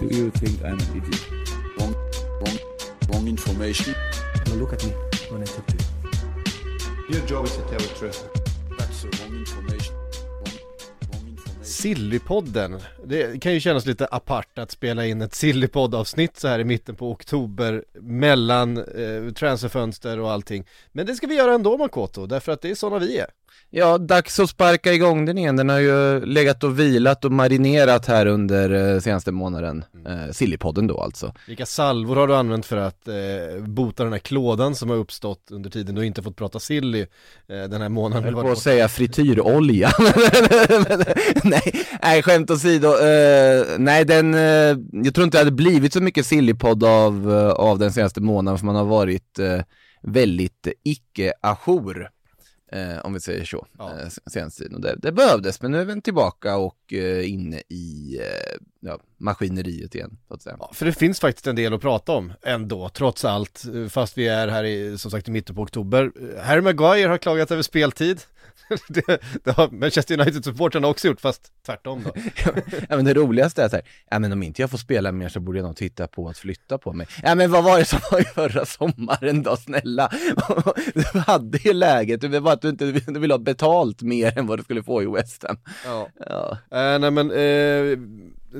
Do you think I'm an idiot? Wrong, wrong, wrong information. Now look at me when I talk to you. Your job is to tell the truth. That's the wrong information. Sillypodden. Det kan ju kännas lite apart att spela in ett Sillypodd-avsnitt så här i mitten på oktober mellan eh, transferfönster och allting. Men det ska vi göra ändå Makoto, därför att det är sådana vi är. Ja, dags att sparka igång den igen. Den har ju legat och vilat och marinerat här under eh, senaste månaden. Eh, Sillypodden då alltså. Vilka salvor har du använt för att eh, bota den här klådan som har uppstått under tiden du inte fått prata silly eh, den här månaden? Jag höll på att säga frityrolja. nej, nej, skämt åsido. Uh, nej, den, eh, jag tror inte det hade blivit så mycket sillypodd av, eh, av den senaste månaden för man har varit eh, väldigt icke-ajour. Eh, om vi säger så, Ja. eh, senaste tiden. Det, det behövdes, men nu är vi tillbaka och eh, inne i eh, ja, maskineriet igen, så att säga. Ja, för det finns faktiskt en del att prata om ändå, trots allt, eh, fast vi är här i, som sagt i mitten på oktober. Eh, Harry Maguire har klagat över speltid. det, det har Manchester United-supportrarna också gjort, fast tvärtom då. ja, men det roligaste är så här, ja men om inte jag får spela mer så borde jag nog titta på att flytta på mig. Ja men vad var det som var förra sommaren då, snälla? Du hade ju läget, det var att du inte du ville ha betalt mer än vad du skulle få i West Ham. Ja. Ja, Eh, nej men, eh,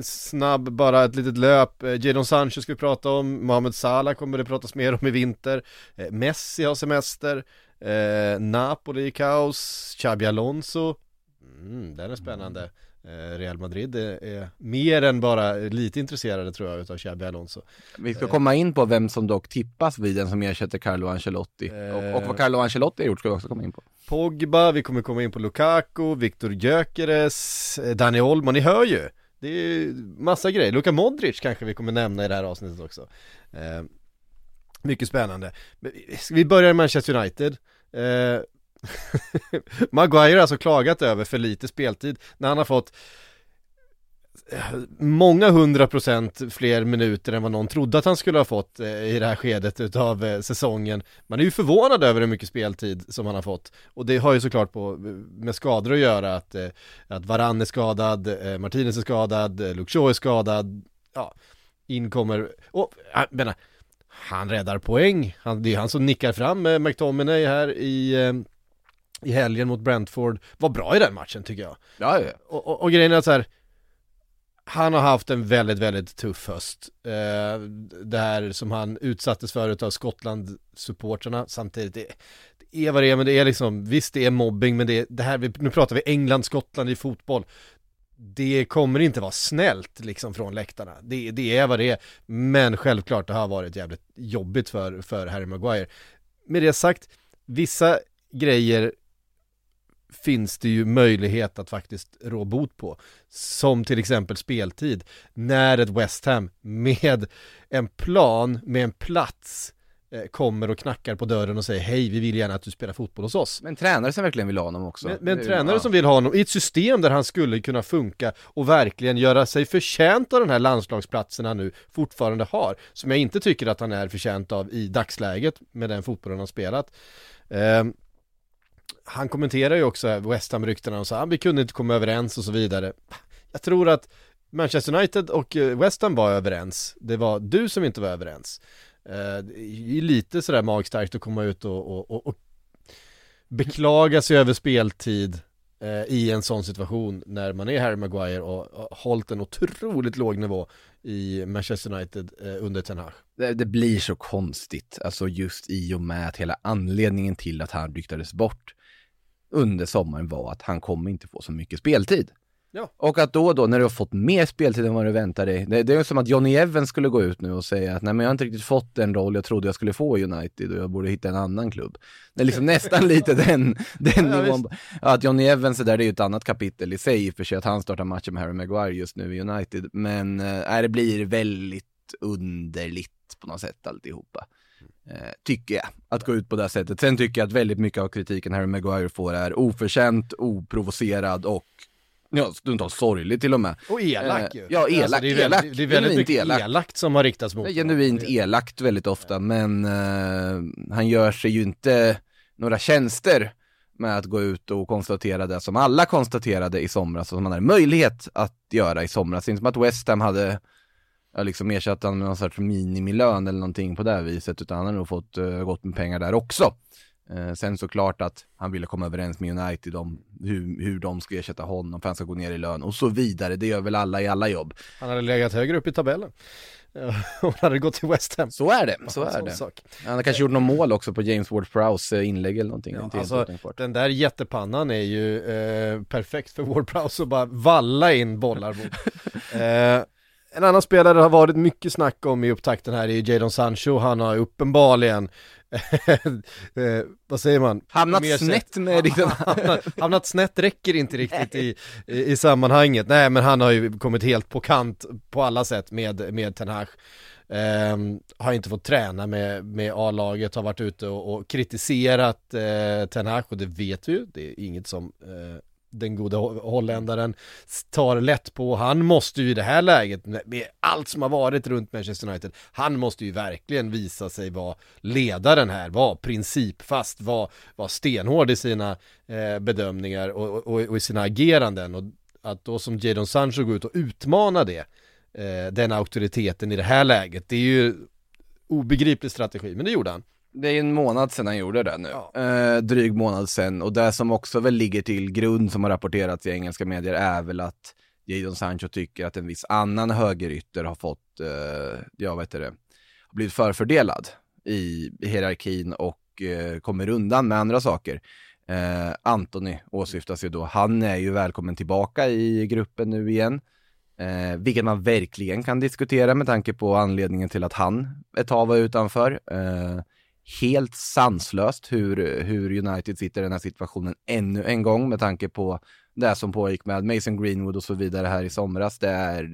snabb bara ett litet löp. Eh, Jadon Sancho ska vi prata om, Mohamed Salah kommer det pratas mer om i vinter. Eh, Messi har semester, eh, Napoli i kaos, Xabi Alonso, mm, den är spännande. Eh, Real Madrid är, är mer än bara lite intresserade tror jag utav Xabi Alonso. vi ska komma in på vem som dock tippas vid den som ersätter Carlo Ancelotti. Och, och vad Carlo Ancelotti har gjort ska vi också komma in på. Pogba, vi kommer komma in på Lukaku, Viktor Gyökeres, eh, Dani Olmo, ni hör ju! Det är massa grejer, Luka Modric kanske vi kommer nämna i det här avsnittet också eh, mycket spännande. Vi- börjar i Manchester United? Eh, Maguire har alltså klagat över för lite speltid när han har fått eh, Många hundra procent fler minuter än vad någon trodde att han skulle ha fått eh, i det här skedet utav eh, säsongen. Man är ju förvånad över hur mycket speltid som han har fått. Och det har ju såklart på, med skador att göra att, att Varann är skadad, Martinez är skadad, eh, Luke Shaw är skadad. Ja, in kommer, och jag menar han räddar poäng, han, det är han som nickar fram eh, McTominay här i eh, i helgen mot Brentford. Var bra i den matchen tycker jag. Ja, ja. och, och, och grejen är att så här Han har haft en väldigt, väldigt tuff höst. Eh, Det här som han utsattes för utav Skottland-supportrarna Samtidigt, det, det är vad det är, men det är liksom Visst det är mobbing, men det, är- det här, vi- nu pratar vi England, Skottland i fotboll det kommer inte vara snällt liksom från läktarna. Det, det är vad det är. Men självklart, det har varit jävligt jobbigt för, för Harry Maguire. Med det sagt, vissa grejer finns det ju möjlighet att faktiskt rå bot på. Som till exempel speltid. När ett West Ham med en plan, med en plats eh, kommer och knackar på dörren och säger hej, vi vill gärna att du spelar fotboll hos oss. Men tränare som verkligen vill ha honom också. Med, med en Det är- tränare ja. som vill ha honom i ett system där han skulle kunna funka och verkligen göra sig förtjänt av den här landslagsplatsen han nu fortfarande har. Som jag inte tycker att han är förtjänt av i dagsläget med den fotbollen han spelat. Ehm, han kommenterar ju också West Ham-ryktena och sa att vi kunde inte komma överens och så vidare. Jag tror att Manchester United och eh, West Ham var överens. Det var du som inte var överens. Eh, det är lite sådär magstarkt att komma ut och, och, och, och beklaga sig över speltid eh, i en sån situation när man är Harry Maguire och har hållit en otroligt låg nivå i Manchester United eh, under Ten Hag. det, det blir så konstigt, alltså just i och med att hela anledningen till att han ryktades bort under sommaren var att han kommer inte få så mycket speltid. Ja. Och att då och då, när du har fått mer speltid än vad du väntar dig, det, det är som att Johnny Evans skulle gå ut nu och säga att nej men jag har inte riktigt fått den roll jag trodde jag skulle få i United och jag borde hitta en annan klubb. Det är liksom nästan lite den, den Ja, nivån. Ja, att Johnny Evans är där, det är ju ett annat kapitel i sig i och för sig att han startar matchen med Harry Maguire just nu i United. Men äh, det blir väldigt underligt på något sätt alltihopa. Eh, tycker jag, att gå ut på det här sättet. Sen tycker jag att väldigt mycket av kritiken Harry Maguire får är oförtjänt, oprovocerad och ja, stundtals sorglig till och med. Och elak Eh, ju. ja, elak, Alltså, det är elak, det är väldigt mycket elak. elakt som har riktats mot honom. genuint elakt väldigt ofta, men eh, han gör sig ju inte några tjänster med att gå ut och konstatera det som alla konstaterade i somras och som han hade möjlighet att göra i somras. Det är inte som att West Ham hade ja, liksom ersatt honom med någon sorts minimilön eller någonting på det här viset, utan han har nog fått uh, gott med pengar där också. Eh, sen såklart att han ville komma överens med United om hur, hur de ska ersätta honom för han ska gå ner i lön och så vidare. Det gör väl alla i alla jobb. Han hade legat högre upp i tabellen. Och han hade gått till West Ham. Så är det, så är det. sak. Han har kanske gjort någon mål också på James Ward-Prowse inlägg eller någonting. Ja, alltså, den där jättepannan är ju eh, perfekt för Ward Prowse att bara valla in bollar mot. eh, en annan spelare det har varit mycket snack om i upptakten här är Jadon Sancho. Han har uppenbarligen, eh, vad säger man? Hamnat snett med liksom. hamnat, hamnat snett räcker inte riktigt i, i, i sammanhanget. Nej men han har ju kommit helt på kant på alla sätt med, med Ten Hag. Ehm, har inte fått träna med, med A-laget, har varit ute och, och kritiserat eh, Ten Hag och det vet vi ju, det är inget som eh, den goda holländaren tar lätt på. Han måste ju i det här läget, med allt som har varit runt Manchester United, han måste ju verkligen visa sig vara ledaren här, vara principfast, vara, vara stenhård i sina eh, bedömningar och, och, och i sina ageranden. Och att då som Jadon Sancho går ut och utmana det, eh, den auktoriteten i det här läget, det är ju obegriplig strategi, men det gjorde han. Det är en månad sedan han gjorde det nu. Ja. Eh, dryg månad sedan. Och det som också väl ligger till grund som har rapporterats i engelska medier är väl att Jadon Sancho tycker att en viss annan högerytter har fått, eh, ja vad heter det, har blivit förfördelad i, i hierarkin och eh, kommer undan med andra saker. Eh, Anthony åsyftas ju då. Han är ju välkommen tillbaka i gruppen nu igen. Eh, vilket man verkligen kan diskutera med tanke på anledningen till att han ett tag var utanför. Eh, helt sanslöst hur, hur United sitter i den här situationen ännu en gång med tanke på det som pågick med Mason Greenwood och så vidare här i somras. Det är,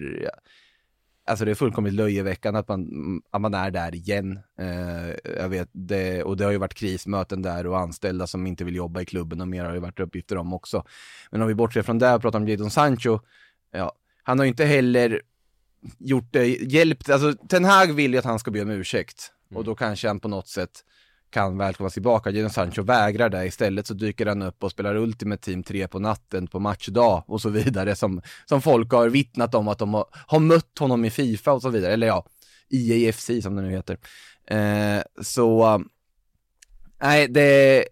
alltså det är fullkomligt löjeväckande att man, att man är där igen. Eh, jag vet, det, och det har ju varit krismöten där och anställda som inte vill jobba i klubben och mer har det varit uppgifter om också. Men om vi bortser från det och pratar om Jadon Sancho, ja, han har ju inte heller gjort det, hjälpt, alltså Ten Hag vill ju att han ska be om ursäkt och då kanske han på något sätt kan välkomnas tillbaka. Jadon Sancho vägrar det. Istället så dyker han upp och spelar Ultimate Team 3 på natten på matchdag och så vidare som, som folk har vittnat om att de har, har mött honom i Fifa och så vidare. Eller ja, EAFC som det nu heter. Eh, så, nej, det,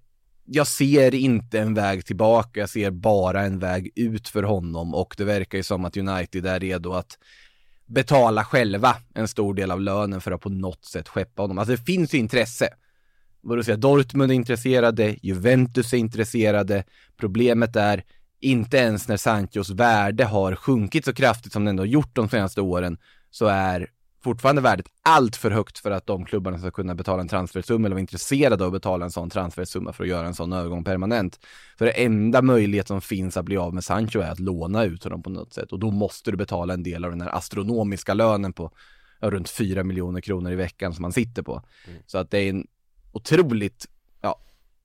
jag ser inte en väg tillbaka. Jag ser bara en väg ut för honom och det verkar ju som att United är redo att betala själva en stor del av lönen för att på något sätt skeppa honom. Alltså det finns ju intresse. Vad du säger, Dortmund är intresserade, Juventus är intresserade. Problemet är, inte ens när Sanchos värde har sjunkit så kraftigt som den ändå har gjort de senaste åren, så är fortfarande värdet allt för högt för att de klubbarna ska kunna betala en transfersumma eller vara intresserade av att betala en sån transfersumma för att göra en sån övergång permanent. Så det enda möjlighet som finns att bli av med Sancho är att låna ut honom på något sätt och då måste du betala en del av den här astronomiska lönen på runt 4 miljoner kronor i veckan som han sitter på. Så att det är en otroligt, ja,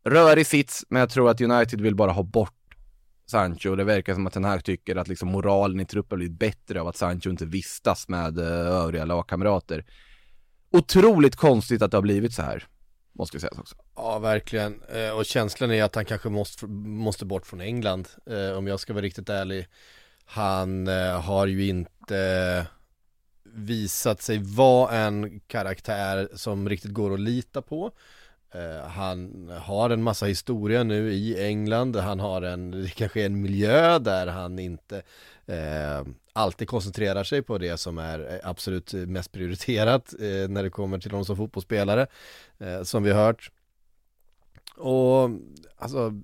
rörig sits, men jag tror att United vill bara ha bort Sancho. Det verkar som att den här tycker att liksom moralen i truppen har blivit bättre av att Sancho inte vistas med eh, övriga lagkamrater. Otroligt konstigt att det har blivit så här, måste jag sägas också. Ja, verkligen. Eh, och känslan är att han kanske måste, måste bort från England, eh, om jag ska vara riktigt ärlig. Han har ju inte visat sig vara en karaktär som riktigt går att lita på. Eh, han har en massa historia nu i England, han har en, det kanske är en miljö där han inte eh, alltid koncentrerar sig på det som är eh, absolut mest prioriterat eh, när det kommer till honom som fotbollsspelare, eh, som vi har hört. Och alltså,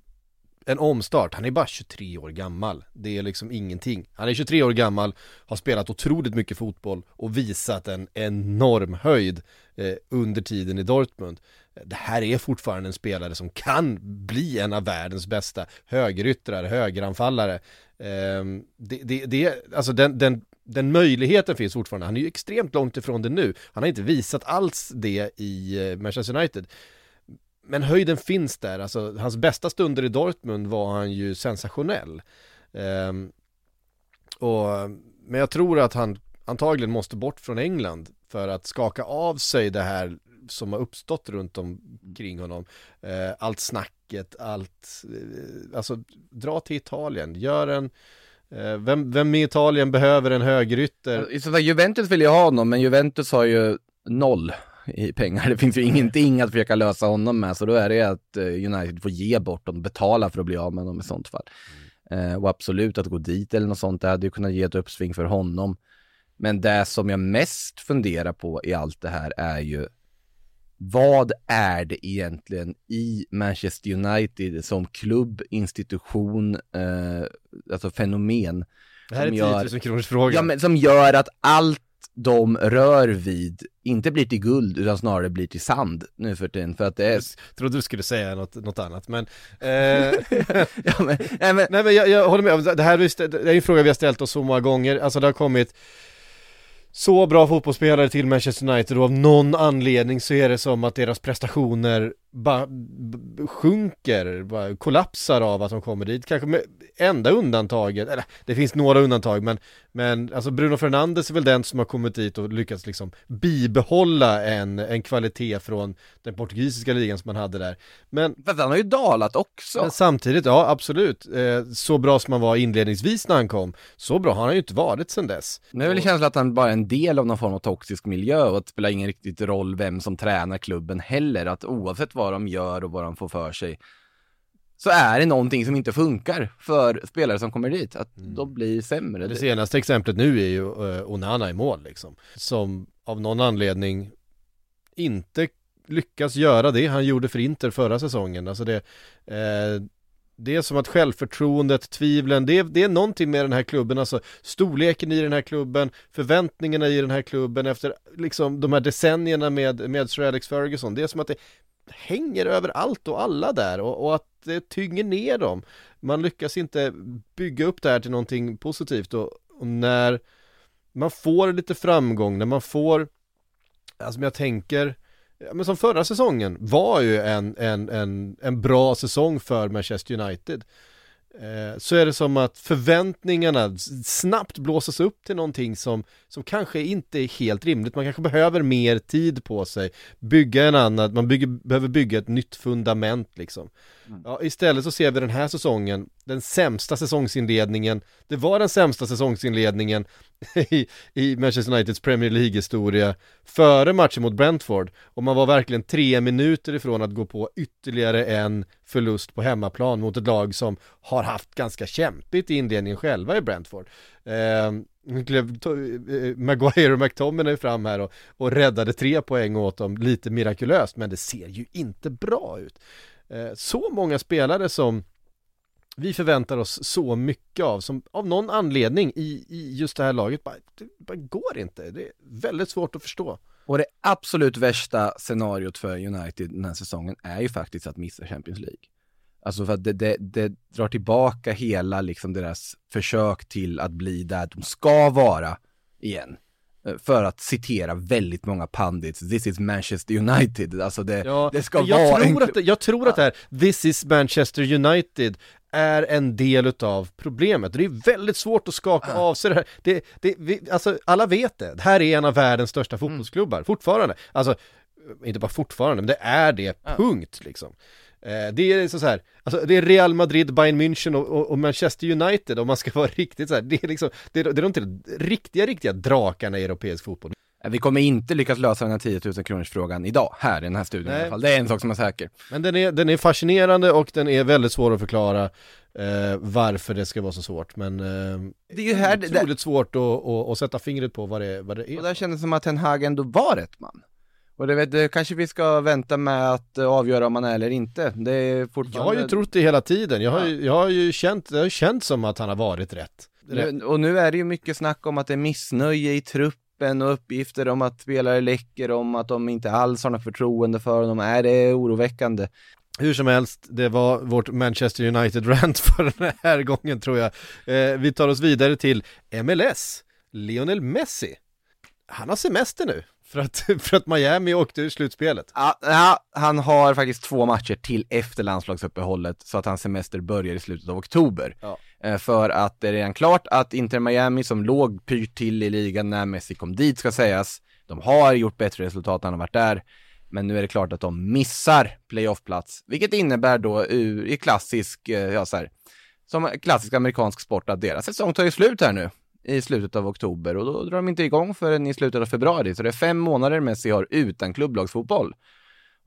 en omstart, han är bara 23 år gammal. Det är liksom ingenting. Han är 23 år gammal, har spelat otroligt mycket fotboll och visat en enorm höjd eh, under tiden i Dortmund. Det här är fortfarande en spelare som kan bli en av världens bästa högeryttrar, högeranfallare. Eh, det, det, det, alltså den, den, den möjligheten finns fortfarande. Han är ju extremt långt ifrån det nu. Han har inte visat alls det i eh, Manchester United. Men höjden finns där, alltså hans bästa stunder i Dortmund var han ju sensationell. Ehm, och, men jag tror att han antagligen måste bort från England för att skaka av sig det här som har uppstått runt omkring honom. Uh, allt snacket, allt, uh, alltså dra till Italien, gör en uh, vem, vem i Italien behöver en högerytter? I så fall, Juventus vill ju ha honom, men Juventus har ju noll i pengar. Det finns ju ingenting att försöka lösa honom med, så då är det att eh, United får ge bort dem, betala för att bli av med honom i sånt fall. Mm. och absolut att gå dit eller något sånt, det hade ju kunnat ge ett uppsving för honom. Men det som jag mest funderar på i allt det här är ju vad är det egentligen i Manchester United som klubb, institution, eh, alltså fenomen? Det här är 10 000 kronors fråga. Ja, men som gör att allt de rör vid inte blir till guld utan snarare blir till sand nu för tiden för att det är... Jag trodde du skulle säga något, något annat men... Eh... ja, men, nej men, nej, men jag, jag, håller med, det här är en fråga vi har ställt oss så många gånger, alltså det har kommit så bra fotbollsspelare till Manchester United och av någon anledning så är det som att deras prestationer bara sjunker, bara kollapsar av att de kommer dit. Kanske med enda undantaget, eller det finns några undantag men, men alltså Bruno Fernandes är väl den som har kommit dit och lyckats liksom bibehålla en, en kvalitet från den portugisiska ligan som man hade där. Men Fast han har ju dalat också. Men samtidigt, ja absolut, eh, så bra som han var inledningsvis när han kom, så bra har han ju inte varit sedan dess. Nu är väl känslan att han bara är en del av någon form av toxisk miljö och att det spelar ingen riktigt roll vem som tränar klubben heller, att oavsett vad de gör och vad de får för sig så är det någonting som inte funkar för spelare som kommer dit, att mm. de blir sämre. Det senaste exemplet nu är ju uh, Onana i mål liksom, som av någon anledning inte lyckas göra det han gjorde för Inter förra säsongen. Alltså det, eh, det är som att självförtroendet, tvivlen, det är, det är någonting med den här klubben, alltså storleken i den här klubben, förväntningarna i den här klubben efter liksom de här decennierna med, med Sir Alex Ferguson. Det är som att det hänger över allt och alla där och, och, att det tynger ner dem. Man lyckas inte bygga upp det här till någonting positivt och, och när man får lite framgång, när man får, alltså jag tänker, men som förra säsongen var ju en, en, en, en bra säsong för Manchester United. Eh, så är det som att förväntningarna snabbt blåses upp till någonting som, som kanske inte är helt rimligt. Man kanske behöver mer tid på sig, bygga en annan, man bygger, behöver bygga ett nytt fundament liksom. Mm. Ja, istället så ser vi den här säsongen, den sämsta säsongsinledningen, det var den sämsta säsongsinledningen i, i Manchester Uniteds Premier League-historia före matchen mot Brentford och man var verkligen tre minuter ifrån att gå på ytterligare en förlust på hemmaplan mot ett lag som har haft ganska kämpigt i inledningen själva i Brentford. Ehm, eh, eh, Maguire och McTominay fram här och, och räddade tre poäng åt dem, lite mirakulöst, men det ser ju inte bra ut. Eh, så många spelare som vi förväntar oss så mycket av, som av någon anledning i, i just det här laget bara, det bara går inte. Det är väldigt svårt att förstå. Och det absolut värsta scenariot för United den här säsongen är ju faktiskt att missa Champions League. Alltså för att det, det, det, drar tillbaka hela liksom deras försök till att bli där de ska vara igen. För att citera väldigt många pandits, this is Manchester United, alltså det, ja, det ska jag vara tror en... att det, Jag tror att det här, this is Manchester United är en del utav problemet. Det är väldigt svårt att skaka ah. av sig det här. Det, det, vi, alltså alla vet det. Det här är en av världens största mm. fotbollsklubbar, mm. fortfarande. Alltså, inte bara fortfarande, men det är det, ah. punkt liksom. Eh, det är så, här, alltså det är Real Madrid, Bayern München och, och, och, Manchester United om man ska vara riktigt så här, det är liksom, det är, det är de till riktiga, riktiga drakarna i europeisk fotboll. Eh, vi kommer inte lyckas lösa den här 10 000 kronors frågan idag, här i den här studien Nej. i alla fall. Det är en sak som är säker. Men den är, den är fascinerande och den är väldigt svår att förklara eh, varför det ska vara så svårt. Men eh, det är ju här, otroligt det, svårt att, att, att, sätta fingret på vad det, vad det är. Och där kändes det som att Ten Hag ändå var rätt man. Och det, det kanske vi ska vänta med att eh, avgöra om han är eller inte. Det är Jag fortfarande... har ju trott det hela tiden, jag har, ju- jag har ju känt, det har ju känts som att han har varit rätt. Nu, och nu är det ju mycket snack om att det är missnöje i truppen och uppgifter om att spelare läcker om att de inte alls har något förtroende för honom. Är det är oroväckande. Hur som helst, det var vårt Manchester United-rant för den här gången tror jag. Eh, vi tar oss vidare till MLS, Lionel Messi. Han har semester nu, för att, för att Miami åkte ur slutspelet. Ja, han har faktiskt två matcher till efter landslagsuppehållet så att hans semester börjar i slutet av oktober. Ja. Eh, För att det är redan klart att Inter Miami som låg pyrt till i ligan när Messi kom dit ska sägas, de har gjort bättre resultat när han har varit där. Men nu är det klart att de missar playoffplats, vilket innebär då i klassisk, eh, ja så här, som klassisk amerikansk sport att deras säsong tar ju slut här nu i slutet av oktober och då drar de inte igång förrän i slutet av februari. Så det är fem månader Messi har utan klubblagsfotboll.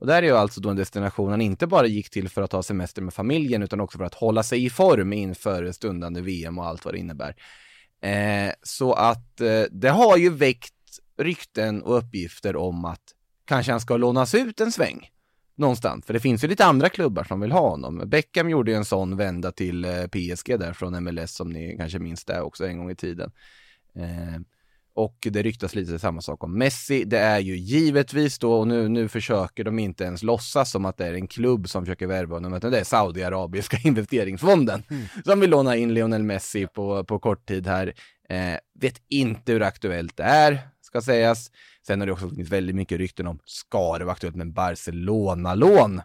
Och där är ju alltså då en destination han inte bara gick till för att ha semester med familjen utan också för att hålla sig i form inför stundande VM och allt vad det innebär. Eh, så att eh, det har ju väckt rykten och uppgifter om att kanske han ska lånas ut en sväng någonstans. För det finns ju lite andra klubbar som vill ha honom. Beckham gjorde ju en sån vända till eh, PSG där från MLS som ni kanske minns det också en gång i tiden. Eh, och det ryktas lite samma sak om Messi. Det är ju givetvis då, och nu, nu försöker de inte ens låtsas som att det är en klubb som försöker värva honom, utan det är Saudiarabiska investeringsfonden som vill låna in Lionel Messi på, på kort tid här. Eh, vet inte hur aktuellt det är, ska sägas. Sen har det också funnits väldigt mycket rykten om, ska det vara aktuellt med en Barcelona-lån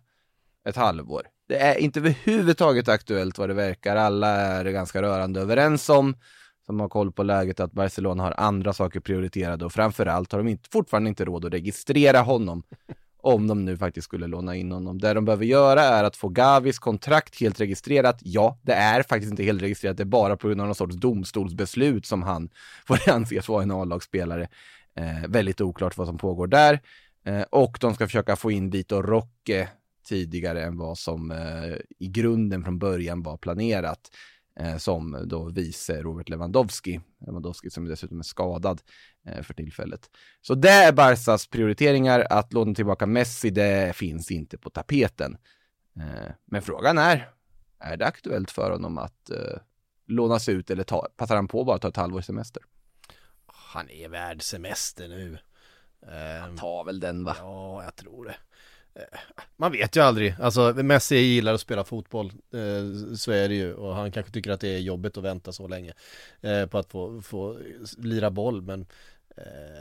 ett halvår? Det är inte överhuvudtaget aktuellt vad det verkar. Alla är ganska rörande överens om som har koll på läget att Barcelona har andra saker prioriterade och framförallt har de inte, fortfarande inte råd att registrera honom om de nu faktiskt skulle låna in honom. Det de behöver göra är att få Gavis kontrakt helt registrerat. Ja, det är faktiskt inte helt registrerat, det är bara på grund av någon sorts domstolsbeslut som han får anses vara en A-lagsspelare. Eh, väldigt oklart vad som pågår där. Eh, och de ska försöka få in Vito Rocke tidigare än vad som eh, i grunden från början var planerat eh, som då vice Robert Lewandowski. Lewandowski som dessutom är skadad för tillfället. Så det är Barsas prioriteringar. Att låna tillbaka Messi, det finns inte på tapeten. Eh, men frågan är, är det aktuellt för honom att eh, lånas ut eller ta, passar han på bara att ta ett halvårs semester? Han är värd semester nu. Ehm, Ta väl den va? Ja, jag tror det. Eh, Man vet ju aldrig, alltså Messi gillar att spela fotboll, eh, så är det ju och han kanske tycker att det är jobbigt att vänta så länge eh, på att få, få lira boll men eh,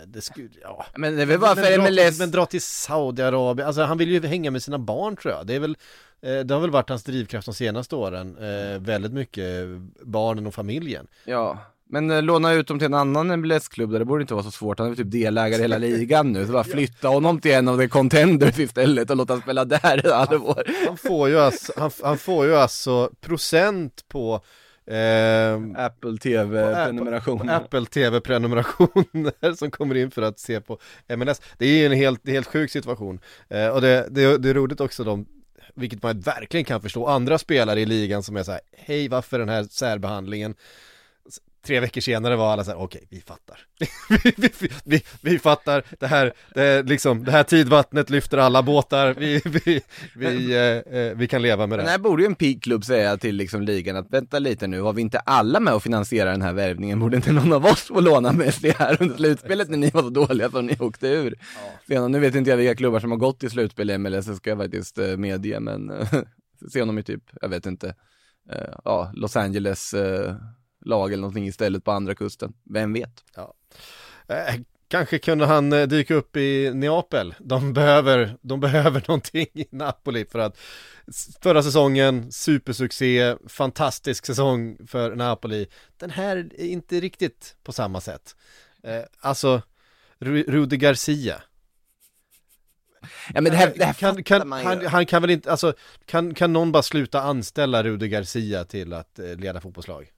det skulle, ja Men det är väl bara men, för dra MLS men dra till Saudiarabien, alltså han vill ju hänga med sina barn tror jag, det är väl eh, det har väl varit hans drivkraft de senaste åren, eh, väldigt mycket barnen och familjen Ja, men eh, låna ut dem till en annan MLS-klubb där det borde inte vara så svårt. Han är typ delägare i hela ligan nu, så bara flytta honom till en av de contenders istället och låta han spela där ett halvår. Han får ju alltså, han, han får ju alltså procent på eh, Apple TV-prenumeration. Apple TV-prenumerationer som kommer in för att se på MLS. Det är ju en helt, helt sjuk situation. Eh, och det, det, det är roligt också de, vilket man verkligen kan förstå, andra spelare i ligan som är så här, hej varför den här särbehandlingen? Tre veckor senare var alla så här, okej, vi fattar. vi, vi, vi, vi, fattar, det här, det, liksom, det här tidvattnet lyfter alla båtar, vi, vi, vi, eh, eh, vi kan leva med Men det. här borde ju en peakklubb säga till liksom ligan att vänta lite nu, har vi inte alla med och finansiera den här värvningen? Borde inte någon av oss få låna Messi här under slutspelet när ni var så dåliga som ni åkte ur? Sen, nu vet inte jag vilka klubbar som har gått till slutspel i MLS, det ska jag faktiskt eh, medge, men eh, se honom i typ, jag vet inte, ja, Los Angeles lag eller någonting istället på andra kusten. Vem vet? Eh, kanske kunde han eh, dyka upp i Neapel. De behöver, de behöver någonting i Napoli för att förra säsongen, supersuccé, fantastisk säsong för Napoli. Den här är inte riktigt på samma sätt. Eh, alltså, Ru- Rudi Garcia. Ja men det här, det här kan, kan, man ju. han, han kan väl inte, alltså, kan, kan någon bara sluta anställa Rudi Garcia till att eh, leda fotbollslag?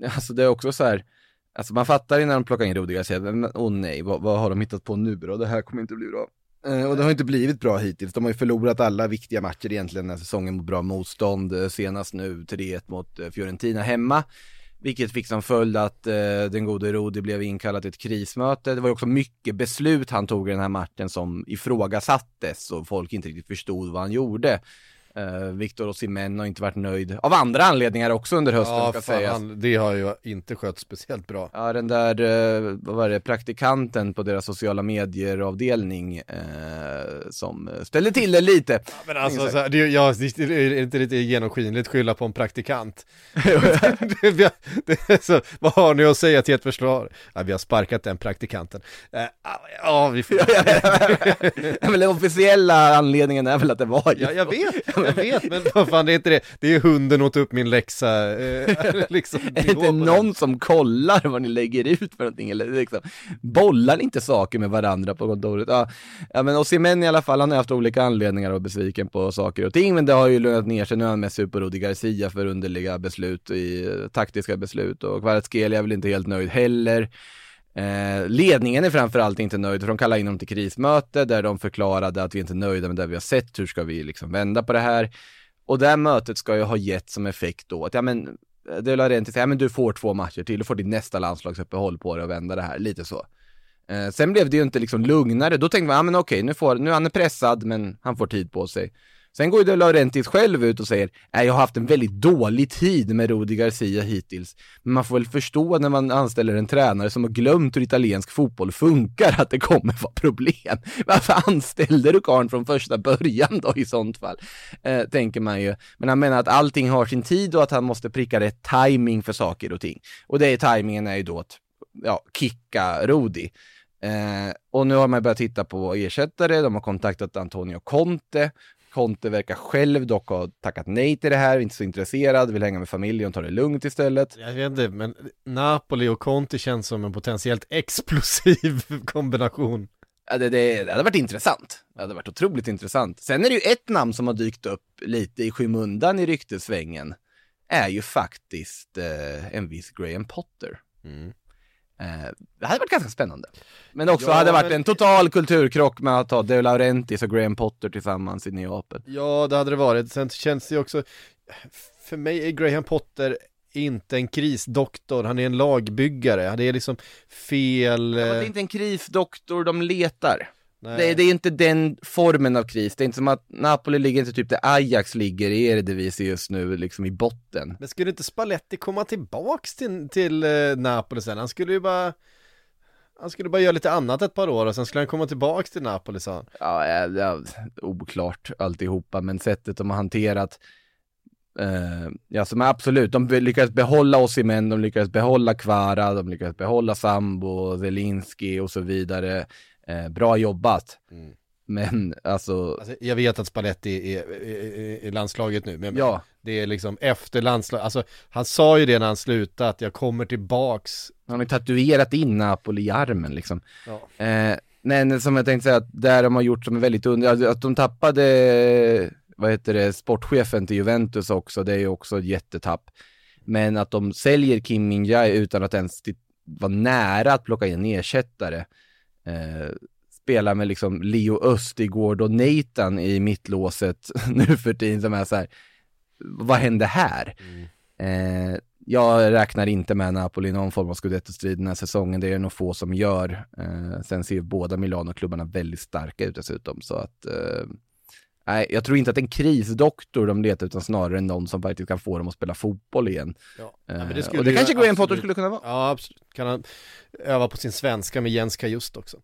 Alltså det är också så här, alltså man fattar ju när de plockar in Rudiger och säger, åh åh nej, vad, vad har de hittat på nu då? Det här kommer inte bli bra. Eh, och det har inte blivit bra hittills. De har ju förlorat alla viktiga matcher egentligen den här säsongen mot bra motstånd. Eh, senast nu 3-1 mot eh, Fiorentina hemma. Vilket fick som följd att eh, den gode Rodi blev inkallad till ett krismöte. Det var ju också mycket beslut han tog i den här matchen som ifrågasattes och folk inte riktigt förstod vad han gjorde. Uh, Victor Osimhen har inte varit nöjd av andra anledningar också under hösten Ja, ska fan, sägas. det har ju inte skött speciellt bra. Ja, den där, eh, vad var det, praktikanten på deras sociala medier avdelning eh, som ställde till det lite. Men alltså, så här, det, är- ja, det är inte lite genomskinligt skylla på en praktikant. det, det är så, vad har ni att säga till ett försvar? Ja, vi har sparkat den praktikanten. Ja, vi får... Ja, men den officiella anledningen är väl att det var Ja, jag vet, jag vet, men vad fan det är inte det. Det är hunden åt upp min läxa, eh, liksom. Är det inte någon som kollar vad ni lägger ut för någonting eller liksom, bollar ni inte saker med varandra på kontoret? Ja, ja men Osimhen i alla fall, han har haft olika anledningar vara besviken på saker och ting, men det har ju lugnat ner sig. Nu är han mest sur på Rudi Garcia för underliga beslut i eh, taktiska beslut och Kvaratskhelia är väl inte helt nöjd heller. Eh, ledningen är framförallt inte nöjd, för de kallar in dem till krismöte där de förklarade att vi inte är nöjda med det vi har sett, hur ska vi liksom vända på det här? Och det här mötet ska ju ha gett som effekt då att, ja men, eh, det De Laurentiis säger, ja men du får två matcher till, du får ditt nästa landslagsuppehåll på dig och vända det här, lite så. Eh, sen blev det ju inte liksom lugnare, då tänkte man, ja men okej, nu får, nu är han pressad, men han får tid på sig. Sen går ju De Laurentiis själv ut och säger, nej jag har haft en väldigt dålig tid med Rudi Garcia hittills. Men man får väl förstå när man anställer en tränare som har glömt hur italiensk fotboll funkar att det kommer vara problem. Varför anställde du karln från första början då i sånt fall? Eh, tänker man ju. Men han menar att allting har sin tid och att han måste pricka rätt timing för saker och ting. Och det är timingen är ju då att, ja, kicka Rudi. Eh, och nu har man börjat titta på ersättare, de har kontaktat Antonio Conte. Conte verkar själv dock ha tackat nej till det här, inte så intresserad, vill hänga med familjen och ta det lugnt istället. Jag vet inte, men Napoli och Conte känns som en potentiellt explosiv kombination. Ja, det, det, det hade varit intressant. Det hade varit otroligt intressant. Sen är det ju ett namn som har dykt upp lite i skymundan i ryktesvängen. Är ju faktiskt eh, en viss Graham Potter. Eh, det hade varit ganska spännande. Men också Ja, hade varit men- en total kulturkrock med att ha De Laurentiis och Graham Potter tillsammans i Neapel. Ja, det hade det varit. Sen känns det ju också, för mig är Graham Potter inte en krisdoktor, han är en lagbyggare. Det är liksom fel... Ja, det är eh, inte en krisdoktor de letar. Nej. Det, det är inte den formen av kris. Det är inte som att Napoli ligger inte typ där Ajax ligger i Eredivisie just nu, liksom i botten. Men skulle inte Spalletti komma tillbaks till, till eh, Napoli sen? Han skulle ju bara Han skulle bara göra lite annat ett par år och sen skulle han komma tillbaks till Napoli sa han Ja, ja, ja oklart alltihopa, men sättet de har hanterat eh, Ja, som absolut, de lyckades behålla Osimhen, de lyckades behålla Kvara, de lyckades behålla Sambo, Zelinski och så vidare. Eh, bra jobbat. Mm. Men alltså, alltså, Jag vet att Spalletti är, är landslaget nu men ja, det är liksom efter landslag, alltså han sa ju det när han slutade att jag kommer tillbaks han har ju tatuerat in Napoli i armen liksom. Ja. Eh, men som jag tänkte säga, att där de har gjort som är väldigt under, alltså, att de tappade, vad heter det, sportchefen till Juventus också, det är ju också ett jättetapp. Men att de säljer Kim Min-Jae utan att ens vara nära att plocka in en ersättare. Eh, spelar med liksom Leo Östigård och Nathan i mittlåset nu för tiden som är så här, vad hände här? Eh, jag räknar inte med Napoli i någon form av scudetto-strid den här säsongen. Det är det nog få som gör. Eh, sen ser båda Milano-klubbarna väldigt starka ut dessutom. Så att, eh, nej, jag tror inte att det är en krisdoktor de letar utan snarare någon som faktiskt kan få dem att spela fotboll igen. Ja. Eh, men det skulle och det kanske Graham Potter skulle kunna vara. Ja absolut, kan han öva på sin svenska med Jens Kajust också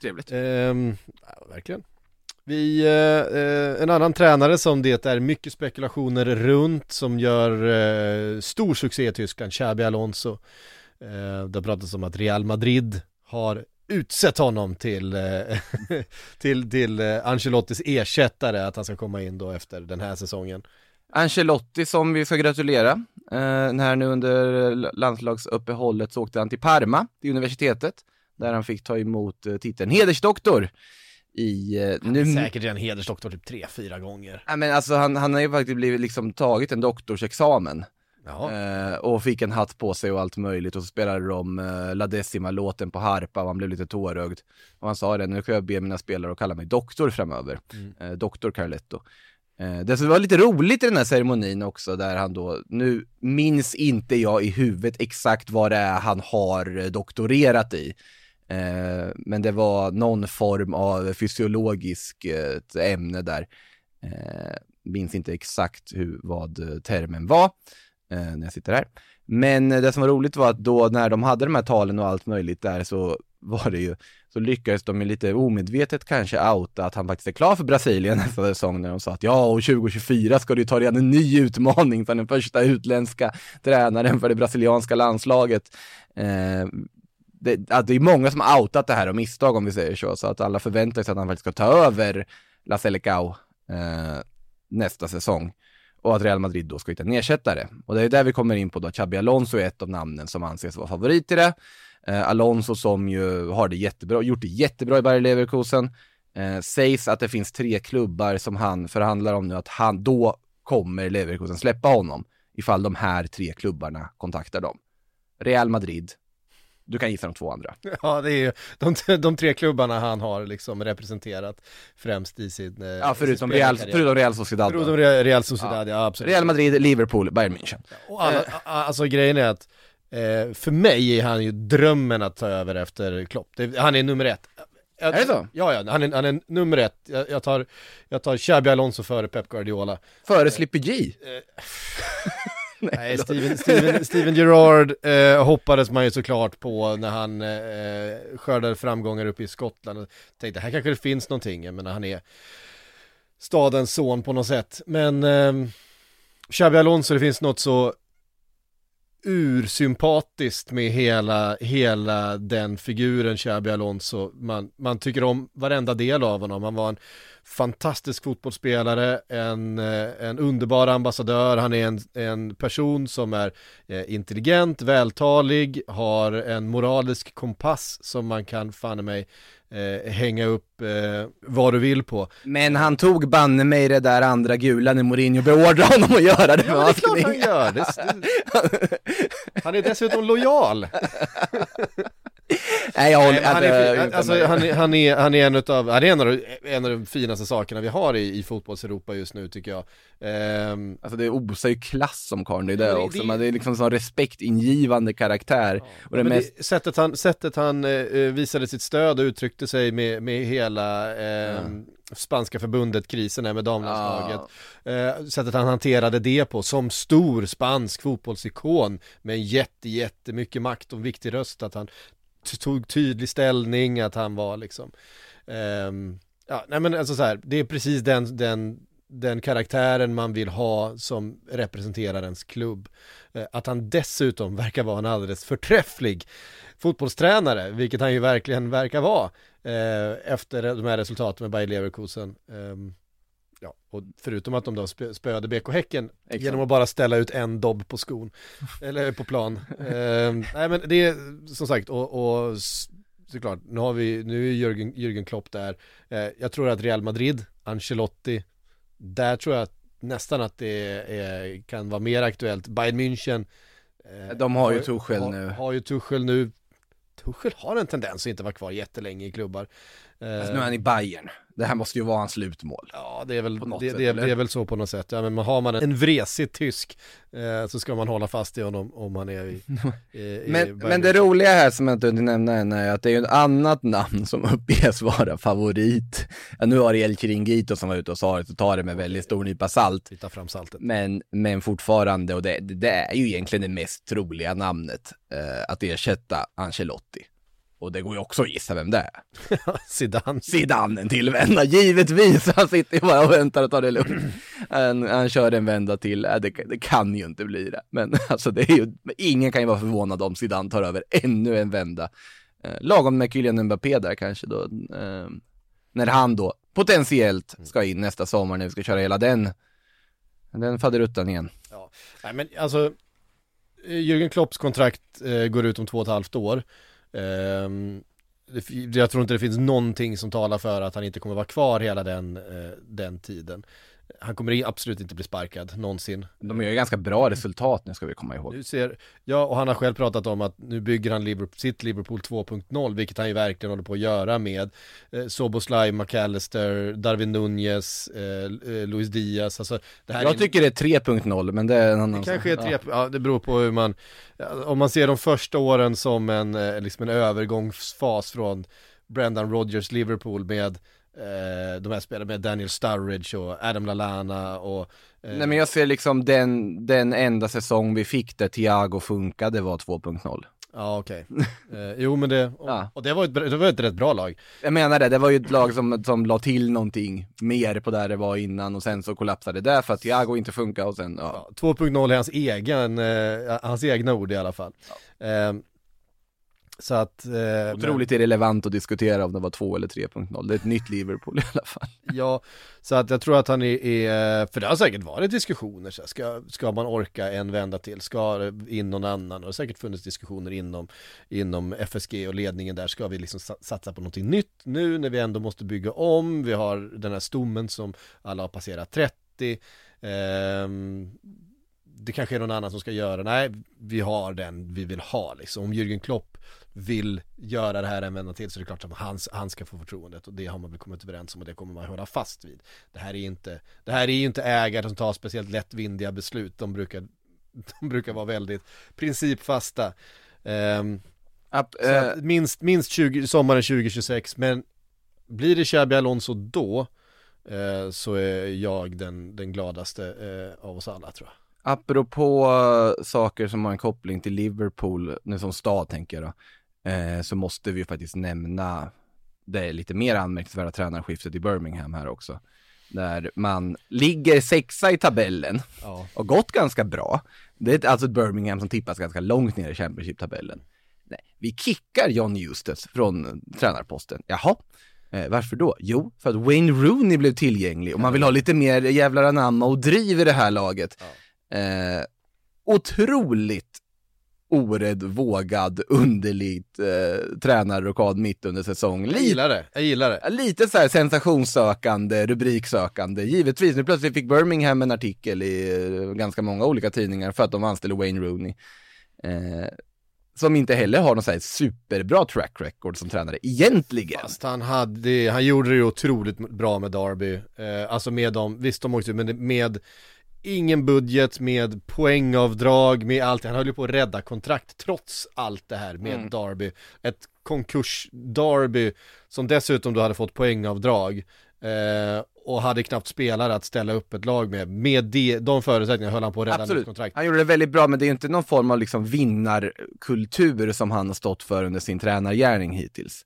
Trevligt. Ehm, ja, verkligen. Vi, eh, eh, en annan tränare som det är mycket spekulationer runt som gör eh, stor succé i Tyskland, Xabi Alonso. Eh, det har pratats om att Real Madrid har utsett honom till, eh, till, till eh, Ancelottis ersättare, att han ska komma in då efter den här säsongen. Ancelotti som vi ska gratulera. Eh, här nu under landslagsuppehållet så åkte han till Parma, till universitetet, där han fick ta emot eh, titeln hedersdoktor i eh, nu... Säkert redan hedersdoktor typ tre, fyra gånger. Ja, men alltså han, han har ju faktiskt blivit liksom tagit en doktorsexamen. Eh, och fick en hatt på sig och allt möjligt och så spelade de eh, La Decima-låten på harpa och han blev lite tårögd. Och han sa det, nu ska jag be mina spelare att kalla mig doktor framöver. Mm. Eh, doktor Carletto. Eh, det var lite roligt i den här ceremonin också, där han då, nu minns inte jag i huvudet exakt vad det är han har eh, doktorerat i. Eh, men det var någon form av fysiologiskt ämne där. Minns inte exakt hur, vad termen var Eh, när jag sitter här. Men eh, det som var roligt var att då när de hade de här talen och allt möjligt där så var det ju, så lyckades de ju lite omedvetet kanske outa att han faktiskt är klar för Brasilien nästa säsong när de sa att ja, och 2024 ska du ta redan en ny utmaning som den första utländska tränaren för det brasilianska landslaget. Eh, det, att det är många som har outat det här av misstag om vi säger så, så att alla förväntar sig att han faktiskt ska ta över La Selecao eh, nästa säsong och att Real Madrid då ska hitta en ersättare. Och det är där vi kommer in på då, Xabi Alonso är ett av namnen som anses vara favorit i det. Eh, Alonso som ju har det jättebra, gjort det jättebra i Bayer Leverkusen. Eh, sägs att det finns tre klubbar som han förhandlar om nu, att han, då kommer Leverkusen släppa honom ifall de här tre klubbarna kontaktar dem. Real Madrid, du kan gissa de två andra. Ja, det är ju de, de tre klubbarna han har liksom representerat främst i sin eh, Ja, förutom sin Real, förutom Real Sociedad. Förutom Real, Sociedad, ja, absolut. Real Madrid, Liverpool, Bayern München. Och alla, a- alltså grejen är att eh, för mig är han ju drömmen att ta över efter Klopp. Han är nummer ett. Jag, Är det så? Ja, ja, han är, han är nummer ett. Jag, jag tar, jag tar Xabi Alonso före Pep Guardiola. Före Slippy G. Nej, Steven, Steven, Steven Gerrard eh, hoppades man ju såklart på när han eh, skördade framgångar uppe i Skottland och tänkte här kanske det finns någonting, jag menar han är stadens son på något sätt. Men eh, Xabi Alonso, det finns något så ursympatiskt med hela, hela den figuren Xabi Alonso. Man, man tycker om varenda del av honom. Han var en fantastisk fotbollsspelare, en, eh, en underbar ambassadör, han är en, en person som är eh, intelligent, vältalig, har en moralisk kompass som man kan fan mig eh, hänga upp eh, vad du vill på. Men han tog banne mig det där andra gula när Mourinho beordrade honom att göra det Ja, det är klart han gör det. Han är dessutom lojal. Nej, jag håller... Nej, han, är, utan alltså, mig. han, är, han, är, han är en utav, han är en av, de, en av de finaste sakerna vi har i, i fotbolls-Europa just nu tycker jag. Ehm, Alltså det osar ju klass som karln, det är det Ja, det- också, det- men det är liksom sån respektingivande karaktär. och det mest... det, sättet han, sättet han eh, visade sitt stöd och uttryckte sig med, med hela eh, spanska förbundet, krisen här med damlandslaget. Eh, sättet han hanterade det på som stor spansk fotbollsikon med jätte, jättemycket makt och en viktig röst att han tog tydlig ställning, att han var liksom ehm, Ja, nej men alltså så här, det är precis den, den, den karaktären man vill ha som representerar ens klubb. Eh, Att han dessutom verkar vara en alldeles förträfflig fotbollstränare, vilket han ju verkligen verkar vara eh, efter de här resultaten med Bayer Leverkusen. Eh, Ja, och förutom att de då spö- spöade BK Häcken Exakt. genom att bara ställa ut en dobb på skon, eller på plan. Ehm, nej men det är som sagt, och, och såklart, nu har vi, nu är Jürgen, Jürgen Klopp där. Eh, jag tror att Real Madrid, Ancelotti, där tror jag nästan att det är, kan vara mer aktuellt. Bayern München eh, De har ju Tuchel har, nu. Har ju Tuchel nu. Tuchel har en tendens att inte vara kvar jättelänge i klubbar. Eh, Alltså, nu är han i Bayern. Det här måste ju vara hans slutmål. Ja, det är väl, det, sätt, det, det är väl så på något sätt. Ja, men har man en, en vresig tysk eh, så ska man hålla fast i honom om han är i, i, i Men, det roliga här som jag inte hunnit nämna än är att det är ju ett annat namn som uppges vara favorit. Ja, nu har El Chiringuito som var ute och sa det, så tar det med väldigt stor nypa salt. Tar fram saltet. Men, men fortfarande, och det, det är ju egentligen det mest troliga namnet, eh, att ersätta Ancelotti. Och det går ju också att gissa vem det är. Zidane. Zidane en till vända, givetvis! Han sitter ju bara och väntar och tar det lugnt. Han, han kör en vända till, äh, det, det kan ju inte bli det. Men alltså det är ju, ingen kan ju vara förvånad om Zidane tar över ännu en vända. Eh, lagom med Kylian Mbappé där kanske då. Eh, när han då potentiellt ska in nästa sommar när vi ska köra hela den, den faderuttan igen. Ja. Nej men alltså, eh, Jürgen Klopps kontrakt eh, går ut om två och ett halvt år. Ehm, jag tror inte det finns någonting som talar för att han inte kommer vara kvar hela den, eh, den tiden han kommer absolut inte bli sparkad någonsin. De gör ju ganska bra resultat nu ska vi komma ihåg. Nu ser, ja och han har själv pratat om att nu bygger han Liverpool, sitt Liverpool 2.0 vilket han ju verkligen håller på att göra med eh, Soboslaj, McAllister, Darwin Nunez, eh, eh, Luis Diaz, alltså det här är Jag en- tycker det är 3.0 men det är en annan det kanske är sak. tre, ja. det beror på hur man, ja, om man ser de första åren som en, eh, liksom en övergångsfas från Brendan Rodgers Liverpool med eh, de här spelarna med Daniel Sturridge och Adam Lallana och eh, Nej men jag ser liksom den, den enda säsong vi fick där Thiago funkade var 2.0. Ja okej, eh, jo men det, och, Ja. och det var ett, det var ett rätt bra lag Jag menar det, det var ju ett lag som, som la till någonting mer på där det var innan och sen så kollapsade det för att Thiago inte funkar och sen, ja. ja, 2.0 är hans egen, eh, hans egna ord i alla fall eh, Så att eh, men- Otroligt irrelevant att diskutera om det var 2 eller 3.0. Det är ett nytt Liverpool i alla fall. Ja, så att jag tror att han är, är för det har säkert varit diskussioner, så här, ska, ska man orka en vända till, ska in någon annan, och det har säkert funnits diskussioner inom, inom FSG och ledningen där, ska vi liksom sa- satsa på någonting nytt nu när vi ändå måste bygga om, vi har den här stommen som alla har passerat 30, ehm, det kanske är någon annan som ska göra, nej, vi har den vi vill ha liksom, om Jürgen Klopp vill göra det här en vända till så är det klart att han, han ska få förtroendet och det har man väl kommit överens om och det kommer man hålla fast vid. Det här är inte, det här är ju inte ägare som tar speciellt lättvindiga beslut, de brukar, de brukar vara väldigt principfasta. Ehm, App, så eh, att minst, minst 20, sommaren 2026, men blir det Xabi Alonso då eh, så är jag den, den gladaste eh, av oss alla tror jag. apropå eh, saker som har en koppling till Liverpool, nu som stad tänker jag då, eh, så måste vi ju faktiskt nämna det lite mer anmärkningsvärda tränarskiftet i Birmingham här också. Där man ligger sexa i tabellen Ja. och gått ganska bra. Det är alltså ett Birmingham som tippas ganska långt ner i Championship-tabellen. Nej, vi kickar John Eustace från tränarposten. Jaha, eh, varför då? Jo, för att Wayne Rooney blev tillgänglig och man vill ha lite mer jävlar anamma och driv i det här laget. Eh, otroligt orädd, vågad, underligt eh, tränarrokad mitt under säsong. Jag Lite gillar det, jag gillar det. Lite så här sensationssökande, rubriksökande. Givetvis, nu plötsligt fick Birmingham en artikel i eh, ganska många olika tidningar för att de anställer Wayne Rooney. Eh, som inte heller har någon så här superbra track record som tränare, egentligen. Fast han hade, han gjorde det ju otroligt bra med Derby, eh, alltså med dem, visst de åkte men med ingen budget, med poängavdrag, med allt, han höll ju på att rädda kontrakt trots allt det här med Mm. Derby, ett konkurs-Derby som dessutom då hade fått poängavdrag eh, och hade knappt spelare att ställa upp ett lag med, med de, de förutsättningarna höll han på att rädda Absolut. kontrakt. Han gjorde det väldigt bra, men det är ju inte någon form av liksom vinnarkultur som han har stått för under sin tränargärning hittills.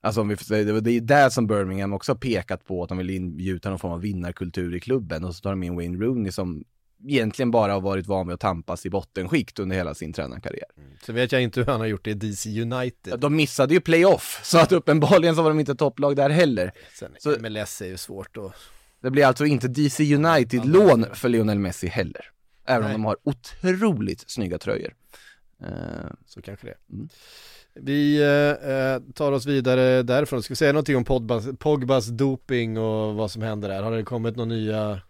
Alltså om vi säga, det det är där som Birmingham också har pekat på att de vill ingjuta någon form av vinnarkultur i klubben och så tar de in Wayne Rooney som egentligen bara har varit van vid att tampas i bottenskikt under hela sin tränarkarriär. Så vet jag inte hur han har gjort det i DC United. De missade ju playoff, så att uppenbarligen så var de inte topplag där heller. Sen Så- MLS är ju svårt att Det blir alltså inte DC United-lån för Lionel Messi heller. Även Nej. om de har otroligt snygga tröjor. Eh, Så kanske det. Mm. Vi eh, eh, tar oss vidare därifrån. Ska vi säga någonting om Pogbas, Pogbas doping och vad som händer där? Har det kommit några nya?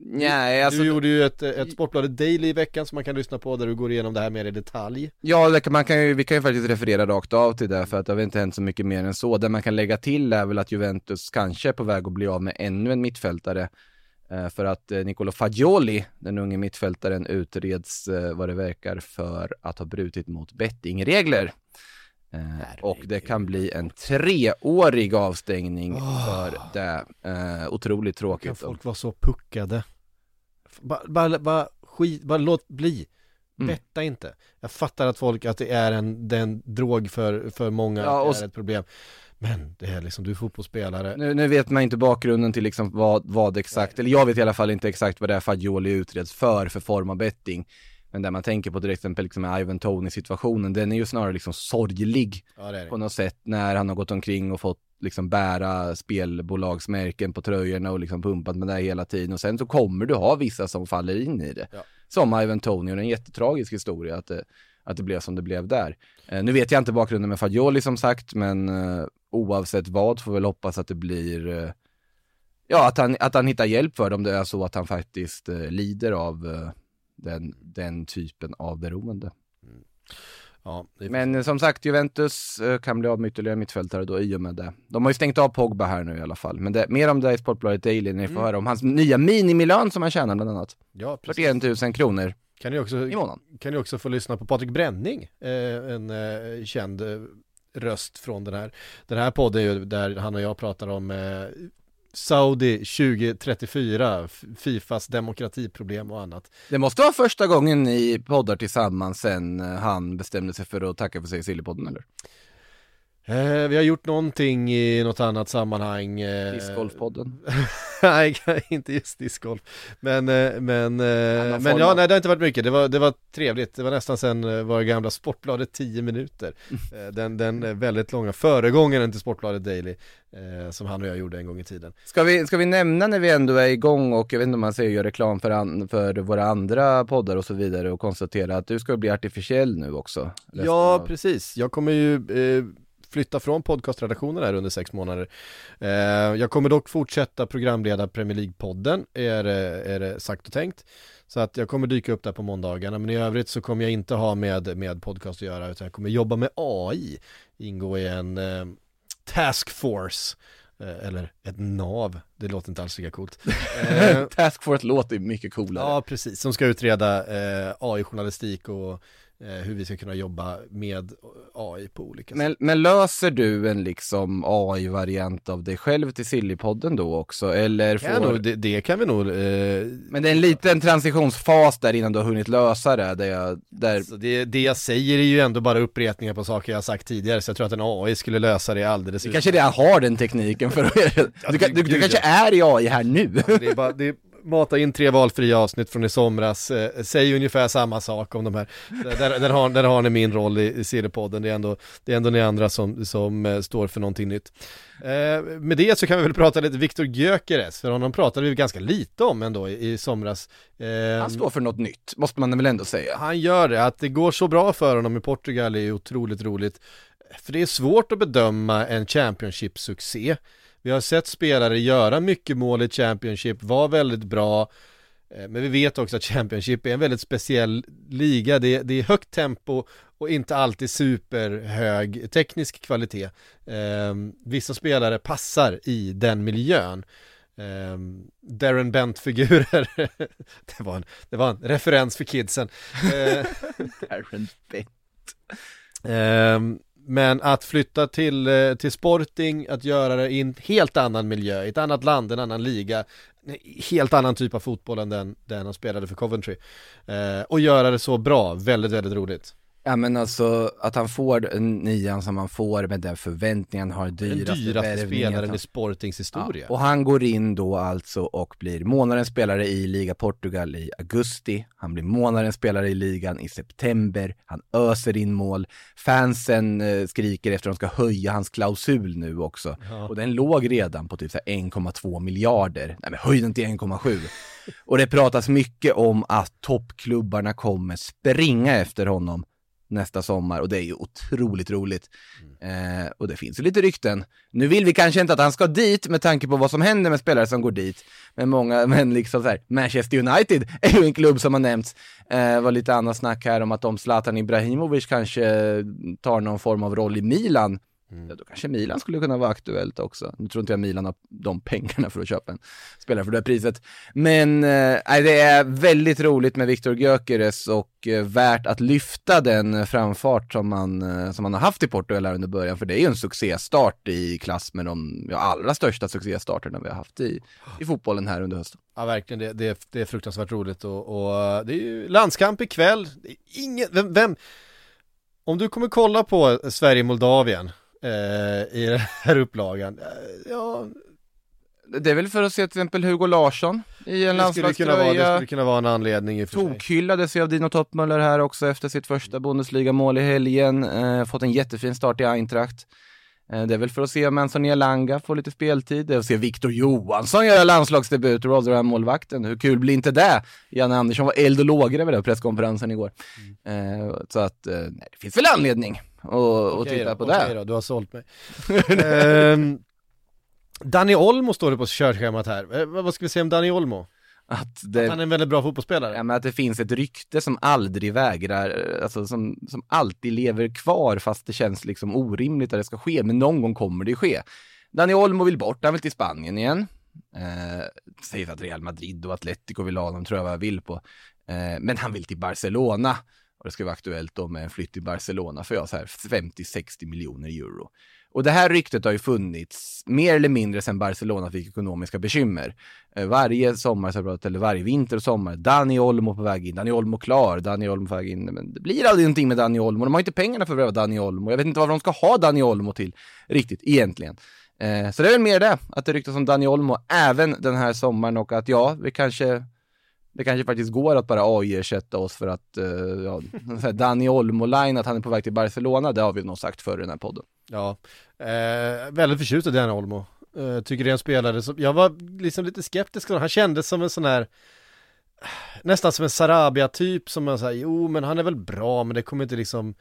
nej, alltså, du gjorde ju ett, ett Sportbladet Daily i veckan som man kan lyssna på där du går igenom det här mer i detalj. Ja, man kan ju, vi kan ju faktiskt referera rakt av till det, för att det har inte hänt så mycket mer än så. Det man kan lägga till är väl att Juventus kanske är på väg att bli av med ännu en mittfältare. Eh, för att eh, Nicolo Fagioli, den unge mittfältaren, utreds vad det verkar för att ha brutit mot bettingregler. Eh, och det kan bli en treårig avstängning för det. Eh, otroligt Kan tråkigt. folk vara så puckade? Bara, bara, bara skit, bara låt bli. Mm. Betta inte. Jag fattar att folk, att det är en, den drog för, för många, Ja, och är ett problem. Men det är liksom, du är fotbollsspelare. Nu, nu vet man inte bakgrunden till liksom vad, vad exakt, eller jag vet i alla fall inte exakt vad det är Fagioli utreds för, för form av betting. Men där man tänker på till exempel liksom med Ivan Tony situationen, den är ju snarare liksom sorglig Ja det är på det. något sätt när han har gått omkring och fått liksom bära spelbolagsmärken på tröjorna och liksom pumpat med det hela tiden och sen så kommer du ha vissa som faller in i det. Ja. Som Ivan Tony och det är en jättetragisk historia att det, att det blev som det blev där. Eh, nu vet jag inte bakgrunden med Fagioli som sagt, men eh, oavsett vad får vi väl hoppas att det blir eh, ja, att han, att han hittar hjälp för dem, det är så att han faktiskt lider av den, den typen av beroende. Ja, det är Men som sagt, Juventus eh, kan bli av med ytterligare mittfältare då i och med det. De har ju stängt av Pogba här nu i alla fall, men det, mer om det i Sportbladet Daily när ni får höra om hans nya minimilön som han tjänar bland annat. ja, precis. 41 000 kronor Kan ni också i månaden. kan ni också få lyssna på Patrik Bränning, eh, en eh, känd röst från den här. Den här podden är ju där han och jag pratar om Saudi 2034, Fifas demokratiproblem och annat. Det måste vara första gången ni poddar tillsammans sen eh, han bestämde sig för att tacka för sig i Sillypodden eller? Eh, vi har gjort någonting i något annat sammanhang. Eh, Discgolfpodden. nej, inte just discgolf. Men, eh, men, eh, men ja, nej det har inte varit mycket. Det var, det var trevligt. Det var nästan sen våra gamla Sportbladet 10 minuter. Den, den väldigt långa föregångaren till Sportbladet Daily som han och jag gjorde en gång i tiden. Ska vi, ska vi nämna när vi ändå är igång och jag vet inte om man säger gör reklam för, an, för våra andra poddar och så vidare och konstatera att du ska bli artificiell nu också? Ja, av- precis. Jag kommer ju flytta från podcastredaktionen här under sex månader. Eh, jag kommer dock fortsätta programleda Premier League-podden, är, är det sagt och tänkt. Så att jag kommer dyka upp där på måndagarna, men i övrigt så kommer jag inte ha med, med podcast att göra, utan jag kommer jobba med AI, ingå i en eh, task force, eh, eller ett NAV, det låter inte alls lika coolt. Eh, Task Force låter mycket coolare. Ja, precis. Som ska utreda eh, AI-journalistik och hur vi ska kunna jobba med AI på olika sätt. Men, men löser du en liksom AI-variant av dig själv till Sillypodden då också? Eller får... nog, det, det kan vi nog, eh, Men det är en liten transitionsfas där innan du har hunnit lösa det, där jag, där... alltså det, det jag säger är ju ändå bara upprepningar på saker jag har sagt tidigare, så jag tror att en AI skulle lösa det alldeles Du kanske redan har den tekniken för att du, du, du gud, kanske är i AI här nu. Det är bara, det är, mata in tre valfria avsnitt från i somras, eh, säger ungefär samma sak om de här. Där, där, har, där har ni min roll i, i Sillypodden, det är ändå, det är ändå ni andra som, som eh, står för någonting nytt. Eh, med det så kan vi väl prata lite Viktor Gyökeres, för honom pratade vi ganska lite om ändå i, i somras. Eh, Han står för något nytt, måste man väl ändå säga. han gör det, att det går så bra för honom i Portugal är otroligt roligt. För det är svårt att bedöma en Championship-succé. Vi har sett spelare göra mycket mål i Championship, var väldigt bra. Eh, Men vi vet också att Championship är en väldigt speciell liga. Det är, det är högt tempo och inte alltid superhög teknisk kvalitet. Eh, vissa spelare passar i den miljön. Eh, Darren Bent-figurer, det, var en, det var en referens för kidsen. Eh, Aaron Bent. Ehm, men att flytta till, eh, till Sporting, att göra det i en helt annan miljö, i ett annat land, en annan liga, en helt annan typ av fotboll än den, den han spelade för Coventry. Eh, och göra det så bra, väldigt, väldigt roligt. Ja men alltså att han får nian som han får med den förväntningen han har Den dyraste, dyraste värvningen spelaren i Sportings historia. Ja, och han går in då alltså och blir månadens spelare i Liga Portugal i augusti. Han blir månadens spelare i ligan i september. Han öser in mål. Fansen eh, skriker efter att de ska höja hans klausul nu också. Och den låg redan på typ så här 1,2 miljarder. Nej men höj den till 1,7. och det pratas mycket om att toppklubbarna kommer springa efter honom nästa sommar och det är ju otroligt roligt. Eh, och det finns ju lite rykten. Nu vill vi kanske inte att han ska dit med tanke på vad som händer med spelare som går dit. Men många, men liksom så här, Manchester United är ju en klubb som har nämnts. Eh, var lite annat snack här om att om Zlatan Ibrahimovic kanske tar någon form av roll i Milan, ja, då kanske Milan skulle kunna vara aktuellt också. Nu tror inte jag Milan har de pengarna för att köpa en spelare för det här priset. Men eh, det är väldigt roligt med Viktor Gyökeres och eh, värt att lyfta den framfart som man, eh, som man har haft i Portugal här under början. För det är ju en succéstart i klass med de ja, allra största succéstarterna vi har haft i, i fotbollen här under hösten. Ja verkligen, det, det, det är fruktansvärt roligt och, och det är ju landskamp ikväll. Ingen, vem, vem, om du kommer kolla på Sverige-Moldavien eh, i den här upplagan, eh, ja, Det är väl för att se till exempel Hugo Larsson i en vara, det landslagströja. skulle kunna vara en anledning i och för sig. Tokhyllades ju av Dino Toppmöller här också efter sitt första Bundesliga-mål i helgen. Eh, fått en jättefin start i Eintracht. Eh, det är väl för att se om Anson Elanga får lite speltid. Det är att se Victor Johansson göra landslagsdebut, Rotherham-målvakten. Hur kul blir inte det? Janne Andersson var eld och lågor över på presskonferensen igår. Eh, så att, eh, nej, det finns väl anledning att att Okej titta då, på okej det. då, du har sålt mig. Ehm, Danny Olmo står det på körschemat här, Eh, vad ska vi säga om Danny Olmo? Att det, Han är en väldigt bra fotbollsspelare Ja, men att det finns ett rykte som aldrig vägrar, alltså som, som alltid lever kvar fast det känns liksom orimligt att det ska ske, men någon gång kommer det ske. Dani Olmo vill bort, han vill till Spanien igen. Eh, sägs att Real Madrid och Atletico vill ha honom, tror jag vad jag vill på. Eh, men han vill till Barcelona. Det ska vara aktuellt då med en flytt till Barcelona för jag så här 50-60 miljoner euro. Och det här ryktet har ju funnits mer eller mindre sedan Barcelona fick ekonomiska bekymmer. Eh, varje sommar, eller varje vinter och sommar, Dani Olmo på väg in, Dani Olmo klar, Dani Olmo på väg in. Men det blir aldrig någonting med Dani Olmo. De har inte pengarna för att värva Dani Olmo. Jag vet inte vad de ska ha Dani Olmo till riktigt, egentligen. Eh, så det är väl mer det, att det ryktas om Dani Olmo även den här sommaren och att ja, vi kanske det kanske faktiskt går att bara AI-ersätta oss för att, eh, ja, Dani Olmo-line, att han är på väg till Barcelona, det har vi nog sagt förr i den här podden. Ja, eh, väldigt förtjust i Dani Olmo. Eh, Tycker det är en spelare som, jag var liksom lite skeptisk Han kändes som en sån här Nästan som en Sarabia-typ som man säger, jo men han är väl bra men det kommer inte liksom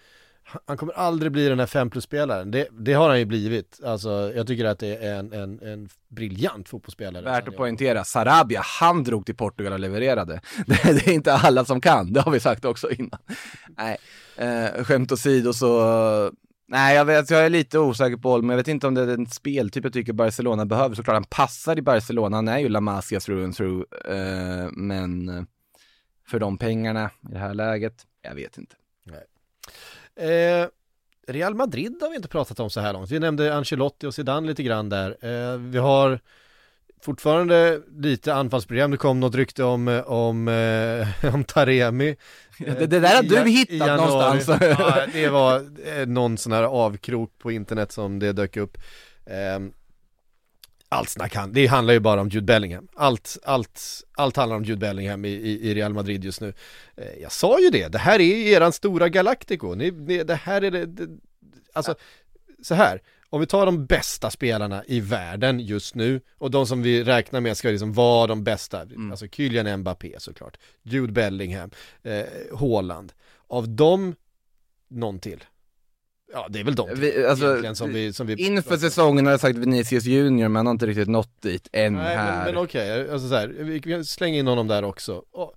han kommer aldrig bli den här 5 plus-spelaren, det, det har han ju blivit Alltså jag tycker att det är en, en, en briljant fotbollsspelare Värt att poängtera, Sarabia, han drog till Portugal och levererade. Det, det är inte alla som kan, det har vi sagt också innan. Nej, eh, skämt åsido så, nej jag vet, jag är lite osäker på Olmo, jag vet inte om det är en speltyp jag tycker Barcelona behöver. Såklart han passar i Barcelona, han är ju La Masia through and through, eh, men eh, för de pengarna i det här läget, jag vet inte. Eh, Real Madrid har vi inte pratat om så här långt. Vi nämnde Ancelotti och Zidane lite grann där. Eh, vi har fortfarande lite anfallsprogram. Det kom något rykte om, eh, om, eh, om Taremi. Det, det där har I- du hittat januari. någonstans. ja, det var eh, någon sån här avkrok på internet som det dök upp. Allt snack han, det handlar ju bara om Jude Bellingham. Allt, allt, allt handlar om Jude Bellingham i, i, i Real Madrid just nu. Eh, jag sa ju det, det här är eran stora Galactico. Ni, ni, det här är det, det alltså så här. Om vi tar de bästa spelarna i världen just nu och de som vi räknar med ska liksom vara de bästa, alltså Kylian Mbappé såklart, Jude Bellingham, eh, Haaland. Av dem, någon till. Ja, det är väl de Vi, alltså, som vi, som vi Inför säsongen har jag sagt Vinicius Junior, men han har inte riktigt nått dit än Nej, här. men, men okej, alltså så här, vi slänga in honom där också. Och,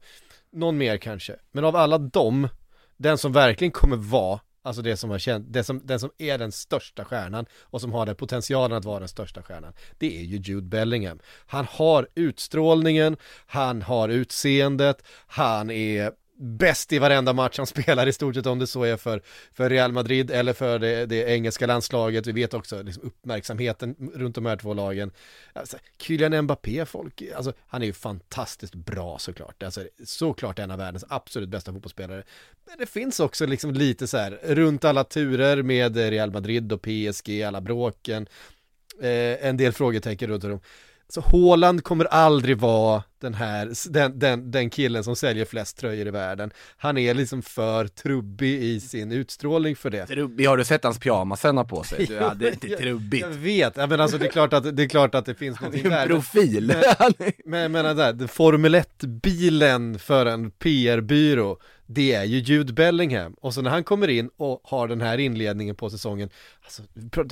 någon mer kanske. Men av alla dem, den som verkligen kommer vara, alltså det som har känt, det som, den som är den största stjärnan och som har den potentialen att vara den största stjärnan, det är ju Jude Bellingham. Han har utstrålningen, han har utseendet, han är bäst i varenda match han spelar i stort sett om det så är för, för Real Madrid eller för det, det engelska landslaget. Vi vet också liksom, uppmärksamheten runt de här två lagen. Alltså, Kylian Mbappé, folk, alltså, han är ju fantastiskt bra såklart. Alltså, såklart en av världens absolut bästa fotbollsspelare. Men det finns också liksom lite så här runt alla turer med Real Madrid och PSG, alla bråken. Eh, en del frågetecken runt om. Så Haaland kommer aldrig vara den här, den, den, den killen som säljer flest tröjor i världen. Han är liksom för trubbig i sin utstrålning för det. Trubbig, har du sett hans pyjamas han har på sig? Du, ja, det är inte Jag trubbigt. vet, ja, men alltså det är klart att det, är klart att det finns någonting är en där. profil. Men jag menar där, Formel 1-bilen för en PR-byrå, det är ju Jude Bellingham. Och så när han kommer in och har den här inledningen på säsongen, alltså,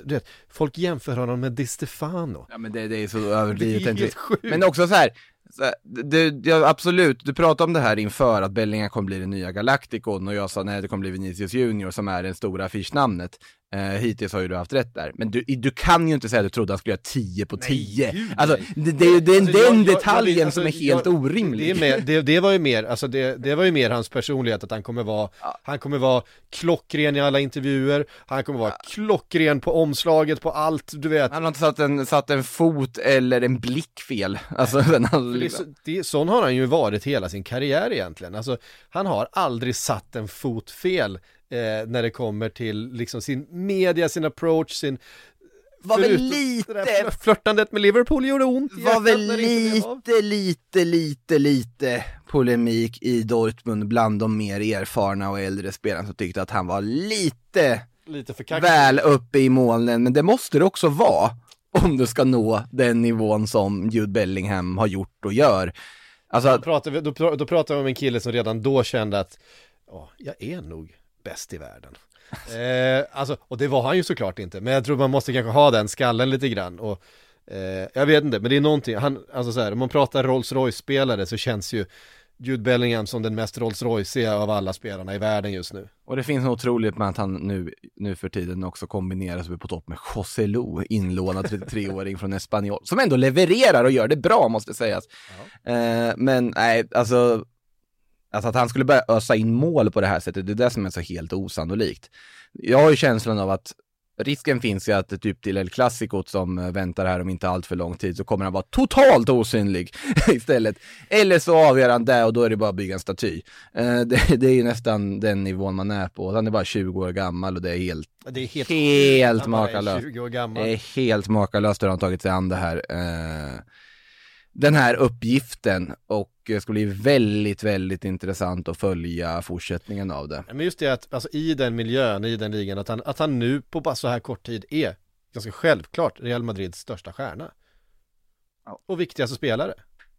du vet, folk jämför honom med Di Stefano. Ja men det, det är så Det är överdrivet. inte- sjukt. Men också så här, så här det, ja, absolut, du pratade om det här inför att Bellingham kommer bli den nya Galacticon och jag sa nej det kommer bli Vinicius Junior som är det stora affischnamnet. Eh, hittills har ju du haft rätt där. Men du, du kan ju inte säga att du trodde han skulle göra 10 på 10. gud, Alltså det, det, är Alltså, den jag- jag- detaljen jag- alltså, som är helt jag- orimlig. Det, mer, det, det var ju mer, alltså det, det var ju mer hans personlighet att han kommer vara, han kommer vara klockren i alla intervjuer, han kommer vara klockren på omslaget, på allt, du vet. Han har inte satt en, satt en fot eller en blick fel. Alltså, den är så- det, sån har han ju varit hela sin karriär egentligen. Alltså, han har aldrig satt en fot fel eh, när det kommer till liksom sin media, sin approach, sin... var väl lite, Flörtandet med Liverpool gjorde ont i var väl lite, lite, lite, lite polemik i Dortmund bland de mer erfarna och äldre spelarna som tyckte att han var lite Lite för väl uppe i molnen, men det måste det också vara om du ska nå den nivån som Jude Bellingham har gjort och gör. Alltså, Då pratar, vi, då, då pratar vi om en kille som redan då kände att ja, jag är nog bäst i världen. eh, alltså, och det var han ju såklart inte, men jag tror man måste kanske ha den skallen lite grann och eh, jag vet inte, men det är någonting, han, alltså så här, om man pratar Rolls Royce-spelare så känns ju Jude Bellingham som den mest Rolls Royce av alla spelarna i världen just nu. Och det finns något otroligt med att han nu, nu för tiden också kombineras på topp med José Lu, inlånad 33-åring från Espanyol, som ändå levererar och gör det bra måste sägas. Eh, men nej, alltså, alltså att han skulle börja ösa in mål på det här sättet, det är det som är så helt osannolikt. Jag har ju känslan av att risken finns ju att typ till El Clasicot som väntar här om inte allt för lång tid så kommer han vara totalt osynlig istället. Eller så avgör han det och då är det bara att bygga en staty. Eh, det, är ju nästan den nivån man är på. Han är bara 20 år gammal och det är helt, Det är helt, helt makalöst. 20 år gammal. Det är helt makalöst hur han tagit sig an det här. Eh, den här uppgiften och det ska bli väldigt, väldigt intressant att följa fortsättningen av det. Men just det att, alltså i den miljön, i den ligan, att han, att han nu på bara så här kort tid är ganska självklart Real Madrids största stjärna. Ja. Och viktigaste spelare.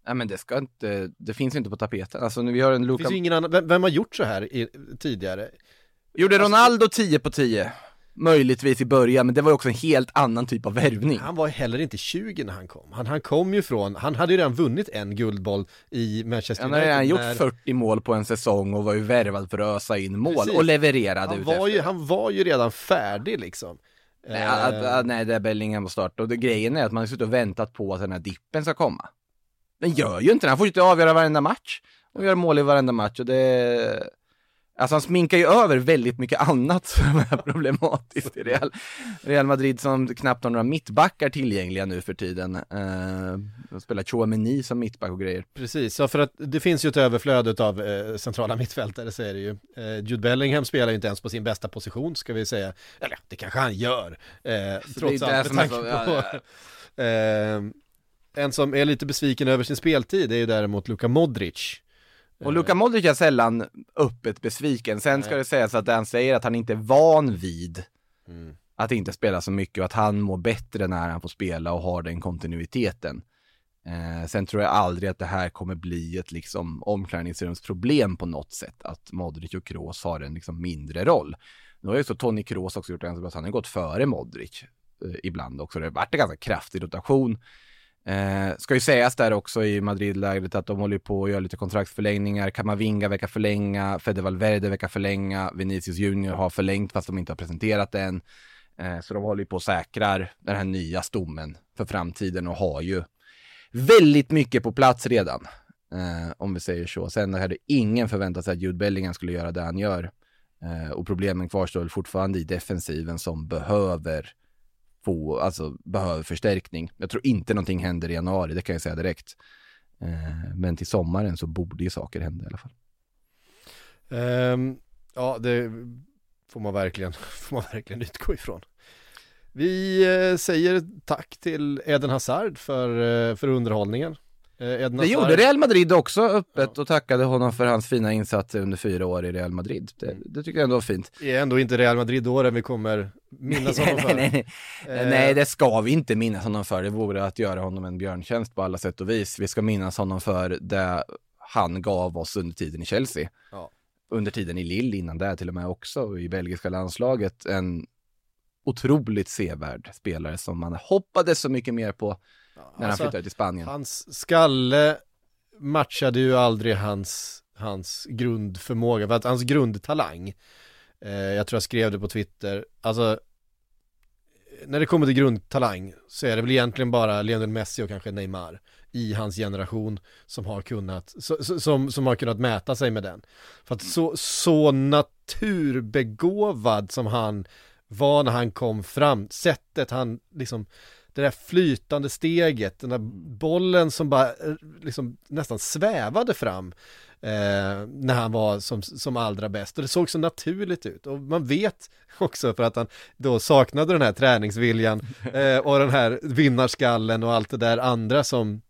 Nej men det ska inte, det finns inte på tapeten. Alltså nu vi har en Det Luka... finns ju ingen annan, vem, vem har gjort så här i, tidigare? Gjorde Ronaldo 10 på 10? Möjligtvis i början, men det var ju också en helt annan typ av värvning. Han var heller inte 20 när han kom. Han, han kom ju från, han hade ju redan vunnit en guldboll i Manchester Han har redan gjort när- 40 mål på en säsong och var ju värvad för att ösa in mål Precis. och levererade han var, ju, han var ju redan färdig liksom. Nej, att, att, nej, det är Bellingham på start. Och det, grejen är att man har suttit och väntat på att den här dippen ska komma. Den gör ju inte det. Han får ju inte avgöra varenda match. Och gör mål i varenda match och det... Alltså han sminkar ju över väldigt mycket annat som är problematiskt i Real, Real Madrid som knappt har några mittbackar tillgängliga nu för tiden. Uh, de spelar Chouameni som mittback och grejer. Precis, så för att det finns ju ett överflöd av eh, centrala mittfältare så är det ju. Eh, Jude Bellingham spelar ju inte ens på sin bästa position ska vi säga. Eller ja, det kanske han gör. Eh, trots allt med tanke ja, på. Eh, en som är lite besviken över sin speltid är ju däremot Luka Modric. Och Luka Modric är sällan öppet besviken. Sen ska det sägas att han säger att han inte är van vid Mm. att inte spela så mycket och att han mår bättre när han får spela och har den kontinuiteten. Eh, sen tror jag aldrig att det här kommer bli ett liksom omklädningsrumsproblem på något sätt, att Modric och Kroos har en liksom mindre roll. Nu har ju så Toni Kroos också gjort det han har gått före Modric eh, ibland också. Det har varit en ganska kraftig rotation. Eh, ska ju sägas där också i Madrid-lägret att de håller på att göra lite kontraktsförlängningar. Kamavinga verkar förlänga, Fede Valverde verkar förlänga, Vinicius Junior har förlängt fast de inte har presenterat det än. Eh, så de håller ju på och säkrar den här nya stommen för framtiden och har ju väldigt mycket på plats redan. Eh, om vi säger så. Sen hade ingen förväntat sig att Jude Bellingham skulle göra det han gör. Eh, och problemen kvarstår fortfarande i defensiven som behöver få, alltså behöver förstärkning. Jag tror inte någonting händer i januari, det kan jag säga direkt. Eh, men till sommaren så borde ju saker hända i alla fall. Um, ja, det får man verkligen, får man verkligen utgå ifrån. Vi eh, säger tack till Eden Hazard för, eh, för underhållningen. Eh, Eden Det gjorde Real Madrid också öppet och tackade honom för hans fina insatser under fyra år i Real Madrid. Det, det tycker jag ändå var fint. Det är ändå inte Real Madrid-åren vi kommer minnas honom för. nej, nej, nej. Eh, nej, det ska vi inte minnas honom för. Det vore att göra honom en björntjänst på alla sätt och vis. Vi ska minnas honom för det han gav oss under tiden i Chelsea. Ja. Under tiden i Lille innan det till och med också, och i belgiska landslaget. En otroligt sevärd spelare som man hoppades så mycket mer på när han alltså, flyttade till Spanien. Hans skalle matchade ju aldrig hans, hans grundförmåga, för att hans grundtalang, eh, jag tror jag skrev det på Twitter, alltså när det kommer till grundtalang så är det väl egentligen bara Lionel Messi och kanske Neymar i hans generation som har kunnat, som, som har kunnat mäta sig med den. För att så, så naturbegåvad som han var när han kom fram, sättet han liksom det där flytande steget, den där bollen som bara eh, liksom nästan svävade fram eh, när han var som, som allra bäst. Och det såg så naturligt ut. Och man vet också för att han då saknade den här träningsviljan eh, och den här vinnarskallen och allt det där andra som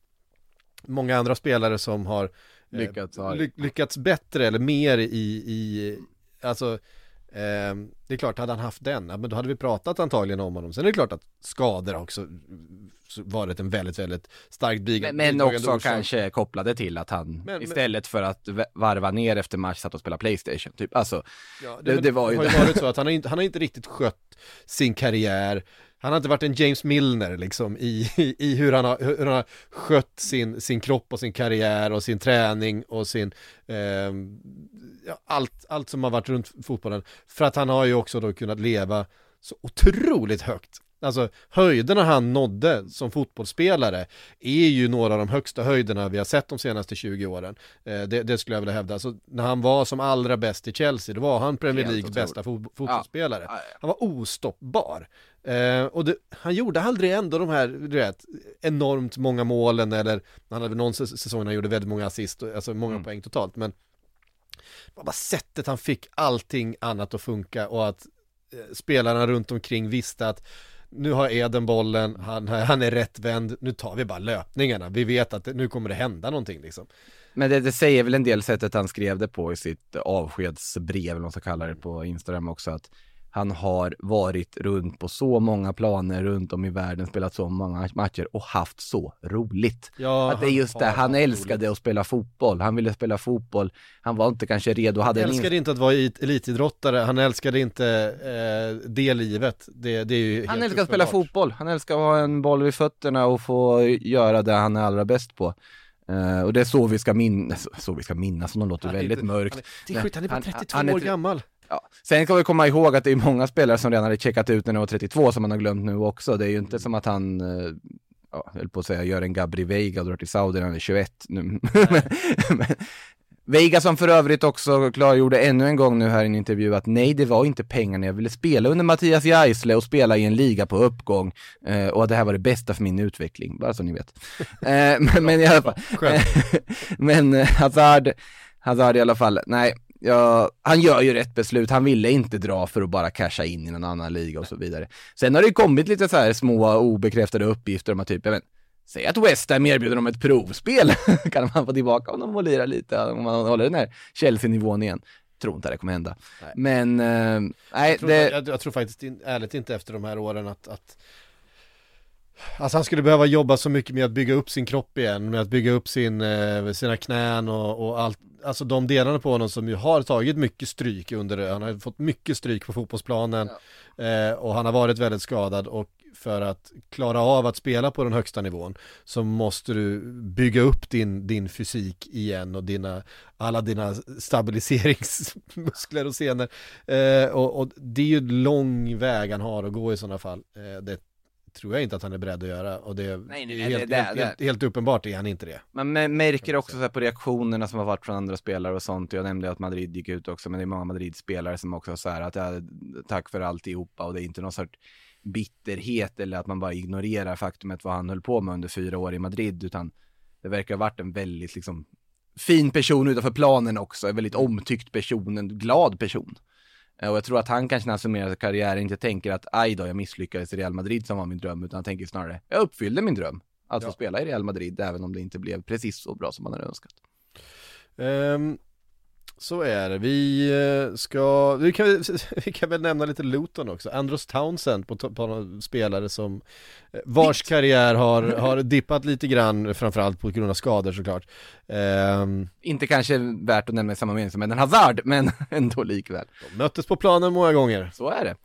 många andra spelare som har eh, Lyckats ly- lyckats bättre eller mer i, i alltså det är klart, hade han haft den, men då hade vi pratat antagligen om honom. Sen är det klart att skador har också varit en väldigt, väldigt starkt big- Men, men bidragande också orsak. kanske kopplade till att han Men- istället för att varva ner efter match satt och spelade Playstation. Typ. Alltså, Ja, det- det var ju har ju det. varit så att han har, inte, han har inte riktigt skött sin karriär han har inte varit en James Milner liksom i, i, i hur, han har, hur han har skött sin, sin kropp och sin karriär och sin träning och sin eh, ja, allt, allt som har varit runt fotbollen. För att han har ju också då kunnat leva så otroligt högt. Alltså höjderna han nådde som fotbollsspelare är ju några av de högsta höjderna vi har sett de senaste 20 åren. Eh, det, det, skulle jag vilja hävda. Alltså, när han var som allra bäst i Chelsea, då var han Premier Leagues otroligt. bästa fo fotbollsspelare. Ja. Han var ostoppbar. Eh, och det, han gjorde aldrig ändå de här, du vet, enormt många målen eller han hade någon säs- säsong när han gjorde väldigt många assist, och- alltså många Mm. poäng totalt. Men bara sättet han fick allting annat att funka och att eh, spelarna runt omkring visste att nu har Eden bollen, han, han är rättvänd, nu tar vi bara löpningarna. Vi vet att det, nu kommer det hända någonting liksom. Men det, det säger väl en del sättet han skrev det på i sitt avskedsbrev, eller vad man ska kalla det på Instagram också, att han har varit runt på så många planer runt om i världen, spelat så många matcher och haft så roligt. Ja, att det är just det, han älskade att spela fotboll, han ville spela fotboll, han var inte kanske redo, hade Han en älskade inte att vara elitidrottare, han älskade inte eh, det livet. Det, det är ju Han älskar att spela fotboll, han älskar att ha en boll vid fötterna och få göra det han är allra bäst på. Eh, och det är så vi ska minnas, så vi ska minnas, som låter Han väldigt inte- mörkt. Han är, det är skit, han är bara Han- 32 han är år gammal. Ja. Sen ska vi komma ihåg att det är många spelare som redan hade checkat ut när de var 32 som man har glömt nu också. Det är ju inte som att han, eh, ja, höll på att säga, gör en Gabri Veiga och drar till Saudi när han är 21 nu. Veiga som för övrigt också klargjorde ännu en gång nu här i en intervju att nej, det var inte pengarna jag ville spela under Mattias Geisle och spela i en liga på uppgång eh, och att det här var det bästa för min utveckling, bara så ni vet. Eh, men, men i alla fall, men eh, Hazard, Hazard i alla fall, nej, ja, han gör ju rätt beslut, han ville inte dra för att bara casha in i någon annan liga och så vidare. Sen har det kommit lite så små obekräftade uppgifter om att typ, jag vet, säg att West Ham erbjuder dem ett provspel, kan man få tillbaka honom och lira lite, om man håller den här Chelsea-nivån igen. Tror inte det kommer hända. Nej. Men, eh, nej, Jag tror, det, jag, jag tror faktiskt ärligt inte efter de här åren att, att Alltså han skulle behöva jobba så mycket med att bygga upp sin kropp igen, med att bygga upp sin, eh, sina knän och, och allt. Alltså de delarna på honom som ju har tagit mycket stryk under, han har fått mycket stryk på fotbollsplanen eh, Och han har varit väldigt skadad och för att klara av att spela på den högsta nivån Så måste du bygga upp din, din fysik igen och dina, alla dina stabiliseringsmuskler och senor. Eh, och, och det är ju lång väg han har att gå i sådana fall. Eh, Det tror jag inte att han är beredd att göra och det, Nej, nej, helt, det- det- helt, helt uppenbart är han inte det Man mä- märker också så här på reaktionerna som har varit från andra spelare och sånt. Jag nämnde att Madrid gick ut också, men det är många Madrid-spelare som också så här att ja, tack för alltihopa och det är inte någon sorts bitterhet eller att man bara ignorerar faktumet vad han höll på med under fyra år i Madrid, utan det verkar ha varit en väldigt liksom fin person utanför planen också, en väldigt omtyckt person, en glad person. Eh, Och jag tror att han kanske när han summerar karriären inte tänker att aj då, jag misslyckades i Real Madrid som var min dröm, utan han tänker snarare, jag uppfyllde min dröm. Att få Ja. spela i Real Madrid, även om det inte blev precis så bra som man hade önskat. Ehm, Så är det, vi eh, ska, vi kan, vi kan väl nämna lite Luton också, Andros Townsend på, på spelare som eh, Vars karriär har, har dippat lite grann, framförallt på grund av skador såklart. Ehm, Inte kanske värt att nämna i samma mening som Eden Hazard, men ändå likväl. De möttes på planen många gånger. Så är det.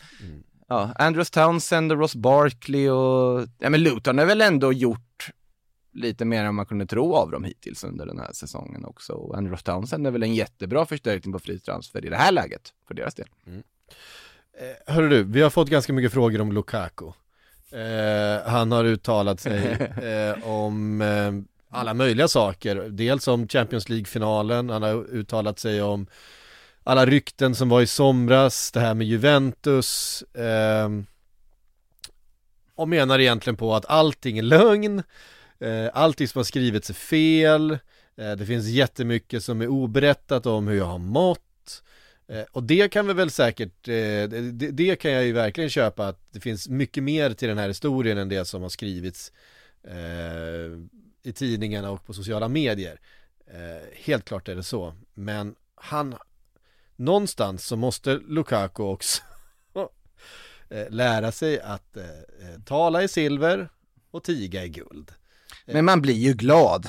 Ja, Andros Townsend och Ross Barkley och, ja men Luton har väl ändå gjort lite mer än man kunde tro av dem hittills under den här säsongen också. Och Andros Townsend är väl en jättebra förstärkning på fri transfer i det här läget, för deras del. Eh, Hörru du, vi har fått ganska mycket frågor om Lukaku eh, Han har uttalat sig eh, om eh, alla möjliga saker Dels om Champions League-finalen, han har uttalat sig om alla rykten som var i somras, det här med Juventus eh, Och menar egentligen på att allting är lögn eh, Allting som har skrivits är fel eh, Det finns jättemycket som är oberättat om hur jag har mått Eh, Och det kan vi väl säkert, eh, det, det kan jag ju verkligen köpa att det finns mycket mer till den här historien än det som har skrivits eh, i tidningarna och på sociala medier. Eh, helt klart är det så, men han, någonstans så måste Lukaku också eh, lära sig att eh, tala i silver och tiga i guld. Men man blir ju glad.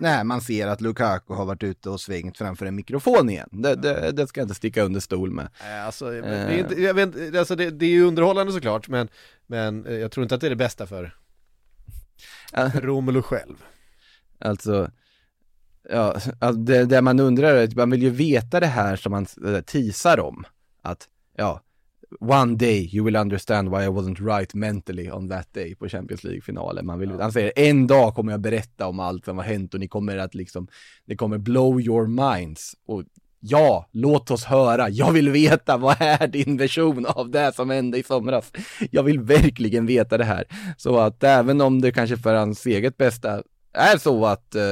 när man ser att Lukaku har varit ute och svängt framför en mikrofon igen. Det, det, det ska jag inte sticka under stol med. Alltså, det, är inte, jag vet, alltså det, det är ju underhållande såklart men, men eh, jag tror inte att det är det bästa för. Romelu själv. Alltså, ja, alltså det, det man undrar är, att man vill ju veta det här som man äh, teasar om. Att, ja, one day you will understand why I wasn't right mentally on that day på Champions League-finalen. Man vill, Han säger, en dag kommer jag berätta om allt som har hänt och ni kommer att liksom, det kommer blow your minds. Och ja, låt oss höra, jag vill veta, vad är din version av det som hände i somras? Jag vill verkligen veta det här. Så att även om det kanske för hans eget bästa är så att eh,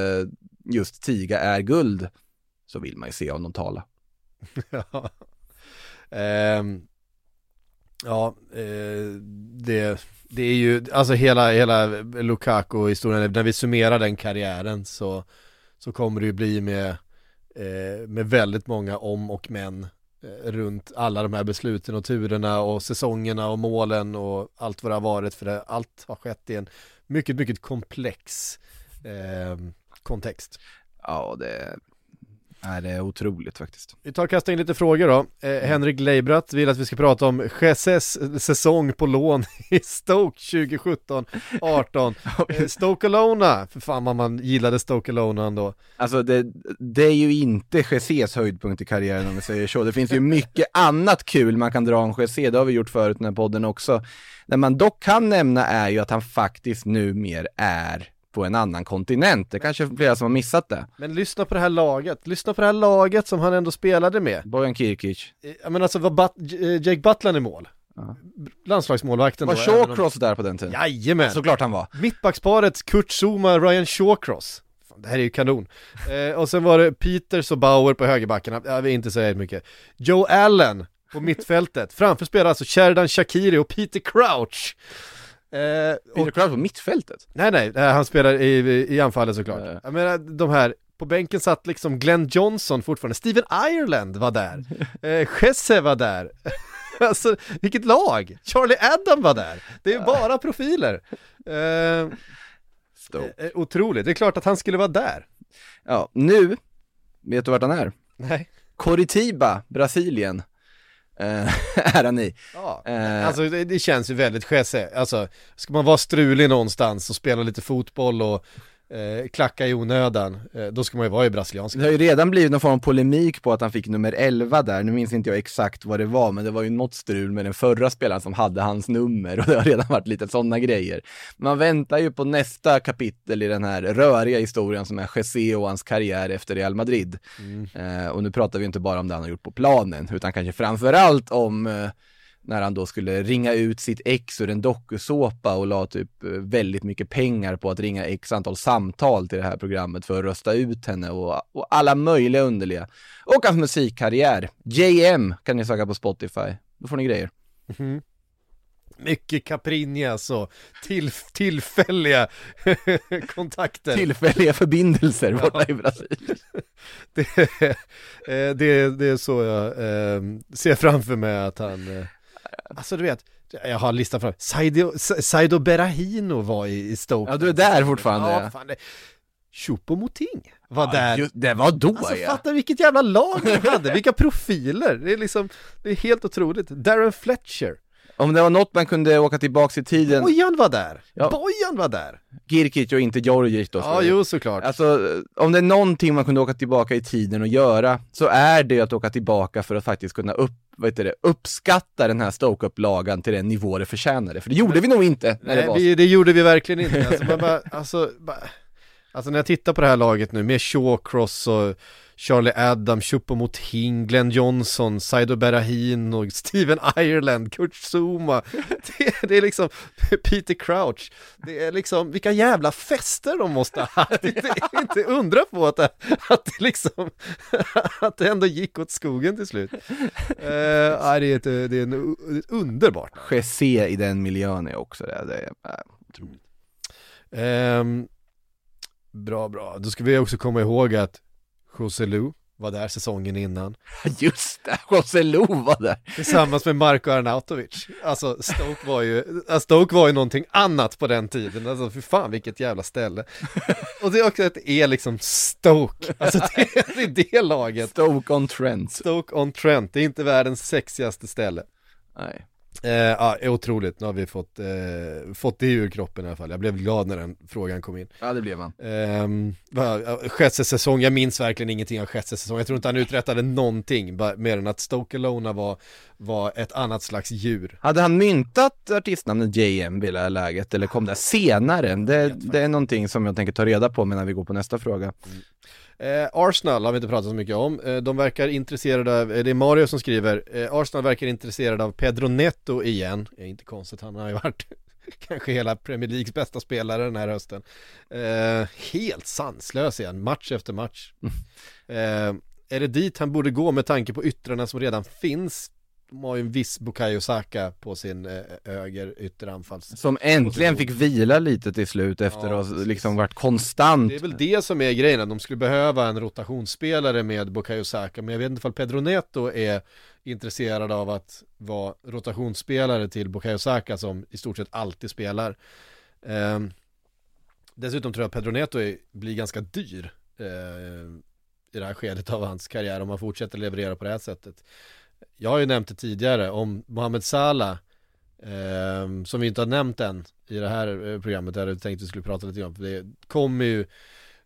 just Tiga är guld, så vill man ju se honom tala. Ja. Ehm, ja, eh, det, det är ju, alltså hela, hela Lukaku-historien, när vi summerar den karriären så, så kommer det ju bli med, eh, med väldigt många om och men eh, runt alla de här besluten och turerna och säsongerna och målen och allt vad det har varit för det, allt har skett i en mycket, mycket komplex eh, kontext. Ja, det är, det är otroligt faktiskt. Vi tar och kastar in lite frågor då. Eh, Henrik Leibrat vill att vi ska prata om Jesus säsong på lån i Stoke 2017-18. Eh, Stoke Alona, för fan vad man gillade Stoke Alona ändå. Alltså det, det är ju inte Jesés höjdpunkt i karriären om vi säger så. Det finns ju mycket annat kul man kan dra om Jesse, det har vi gjort förut i den här podden också. Det man dock kan nämna är ju att han faktiskt numera är på en annan kontinent. Det kanske är flera som har missat det. Men lyssna på det här laget, lyssna på det här laget som han ändå spelade med. Bojan Kirkic. Eh, Jag menar alltså var But- eh, Jake Butland i mål? Ja. Landslagsmålvakten Var då, om- Shawcross där på den tiden? Jajamän! Såklart han var. Mittbacksparet Kurt Zuma, Ryan Shawcross. Det här är ju kanon. Eh, och sen var det Peters och Bauer på högerbackarna, jag vill inte säga mycket. Joe Allen på mittfältet, framför spelar alltså Sheridan Shakiri och Peter Crouch. Eh, Peter och, Crouch på mittfältet? nej nej, eh, han spelar i, i anfallet såklart. Ja. Jag menar de här, på bänken satt liksom Glenn Johnson fortfarande, Steven Ireland var där, eh, Jesse var där. alltså vilket lag! Charlie Adam var där. Det är ju bara profiler. Eh, Stoke. Eh, Otroligt, det är klart att han skulle vara där. Ja, nu, vet du vart han är? Nej. Coritiba, Brasilien. Eh, är han i. Ja. Eh, Alltså det, det känns ju väldigt Jesse, alltså ska man vara strulig någonstans och spela lite fotboll och eh, klacka i onödan, eh, då ska man ju vara i brasilianska. Det har ju redan blivit någon form av polemik på att han fick nummer 11 där, nu minns inte jag exakt vad det var, men det var ju något strul med den förra spelaren som hade hans nummer och det har redan varit lite sådana grejer. Man väntar ju på nästa kapitel i den här röriga historien som är Jesse och hans karriär efter Real Madrid. Eh, och nu pratar vi inte bara om det han har gjort på planen, utan kanske framförallt om eh, när han då skulle ringa ut sitt ex ur en dokusåpa och la typ eh, väldigt mycket pengar på att ringa x antal samtal till det här programmet för att rösta ut henne och, och alla möjliga underliga. Och hans musikkarriär. JM kan ni söka på Spotify. Då får ni grejer. Mycket Caprinas och till, tillfälliga kontakter. Tillfälliga förbindelser borta i Brasilien. det, eh, det, det är så jag eh, ser framför mig att han, alltså du vet, jag har listan fram, Saido, Saido Berahino var i, i Stoke. Ja, du är där fortfarande. Ja, fan det. Choupo-Moting var där. Just, det var då Alltså ja. fatta vilket jävla lag de hade, vilka profiler! Det är liksom, det är helt otroligt. Darren Fletcher, Om det var något man kunde åka tillbaks i tiden, Bojan var där! Ja. Bojan var där! Girkic och inte Djordjic då. Ja, jo såklart. Alltså, om det är någonting man kunde åka tillbaka i tiden och göra, så är det att åka tillbaka för att faktiskt kunna upp, vad heter det, uppskatta den här Stoke-upplagan till den nivå det förtjänade. För det gjorde vi nog inte när det Nej, var vi, det gjorde vi verkligen inte. Alltså, bara, alltså, bara, alltså när jag tittar på det här laget nu med Shawcross och Charlie Adam, Choupo-Moting, Glenn Johnson, Saido Berahino, och Steven Ireland, Kurt Zuma. Det, det är liksom Peter Crouch. Det är liksom, vilka jävla fester de måste ha haft. Det är inte undra på att det, att det liksom, att det ändå gick åt skogen till slut. Uh, det, är ett, det är en, underbart Jesse i den miljön är också det. det är, otroligt. Ehm, bra, bra. Då ska vi också komma ihåg att José Lu var där säsongen innan. Just det, José Lo var där. Tillsammans med Marko Arnautovic. Alltså Stoke var ju, alltså, Stoke var ju någonting annat på den tiden. Alltså för fan vilket jävla ställe. Och det är också att det är liksom Stoke. Alltså det är, det är det laget. Stoke on Trent. Stoke on Trent, det är inte världens sexigaste ställe. Nej. Eh, ja, är otroligt, nu har vi fått, eh, fått det ur kroppen i alla fall. Jag blev glad när den frågan kom in. Ja det blev man. Schetses säsong, jag minns verkligen ingenting av Schetses säsong. Jag tror inte han uträttade någonting, mer än att Stoke Alona var, var ett annat slags djur. Hade han myntat artistnamnet JM vid det här läget eller kom det senare? Det, det är någonting som jag tänker ta reda på när vi går på nästa fråga. Eh, Arsenal har vi inte pratat så mycket om. Eh, de verkar intresserade av, eh, det är Mario som skriver, eh, Arsenal verkar intresserade av Pedro Neto igen. Det är inte konstigt, han har ju varit kanske hela Premier Leagues bästa spelare den här hösten. Eh, helt sanslös igen, match efter match. Eh, är det dit han borde gå med tanke på yttrarna som redan finns? De har ju en viss Bukayo Saka på sin eh, höger ytteranfalls. Som äntligen fick vila lite till slut efter Ja, att ha liksom varit konstant. Det är väl det som är grejen, att de skulle behöva en rotationsspelare med Bukayo Saka, men jag vet inte ifall Pedro Neto är intresserad av att vara rotationsspelare till Bukayo Saka som i stort sett alltid spelar. Ehm, dessutom tror jag Pedro Neto är, blir ganska dyr eh, i det här skedet av hans karriär om han fortsätter leverera på det här sättet. Jag har ju nämnt det tidigare om Mohamed Salah eh, som vi inte har nämnt än i det här eh, programmet där jag tänkte vi skulle prata lite om. För det kommer ju,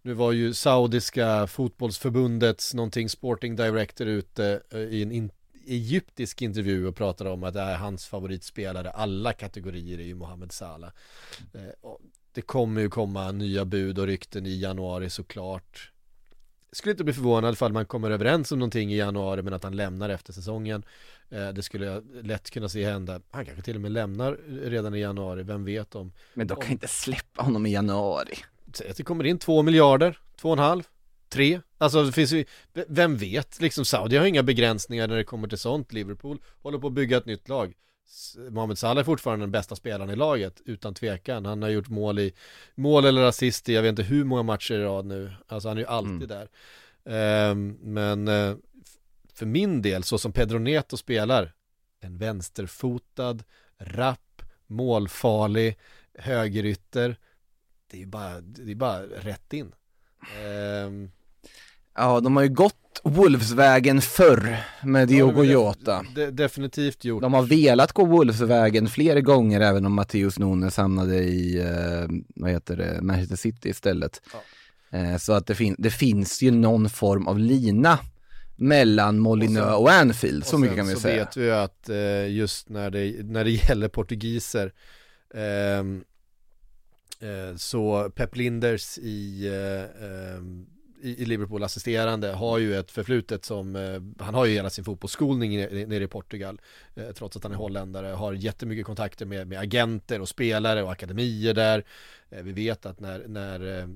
nu var ju saudiska fotbollsförbundets någonting sporting director ute eh, i en in, egyptisk intervju och pratade om att det är hans favoritspelare, alla kategorier är ju Mohamed Salah. Eh, och det kommer ju komma nya bud och rykten i januari såklart. Skulle inte bli förvånad ifall man kommer överens om någonting i januari men att han lämnar efter säsongen. Eh, Det skulle jag lätt kunna se hända. Han kanske till och med lämnar redan i januari, vem vet om. Men de kan inte släppa honom i januari. Säg att det kommer in två miljarder, två och en halv, tre. Alltså det finns ju, vem vet, liksom Saudi har inga begränsningar när det kommer till sånt. Liverpool håller på att bygga ett nytt lag. Mohamed Salah är fortfarande den bästa spelaren i laget, utan tvekan. Han har gjort mål i, mål eller assist i, jag vet inte hur många matcher i rad nu. Alltså han är ju alltid där. Ehm, men f- för min del, så som Pedro Neto spelar, en vänsterfotad, rapp, målfarlig, högerytter, det är ju bara, det är bara rätt in. Ehm, Ja, de har ju gått Wolves-vägen förr med Diogo ja, Jota. de, definitivt gjort. De har velat gå Wolves-vägen flera gånger även om Matteus Nunes hamnade i, eh, vad heter det, Manchester City istället. Eh, så att det, fin- det finns ju någon form av lina mellan Molineux och, Och sen- Anfield, så Och mycket kan vi så säga. vet vi ju att eh, just när det, när det gäller portugiser ehm, eh, så Pep Linders i, eh, ehm, i, Liverpool assisterande har ju ett förflutet som, eh, han har ju hela sin fotbollsskolning nere, i Portugal eh, trots att han är holländare, har jättemycket kontakter med, med agenter och spelare och akademier där. Eh, vi vet att när, när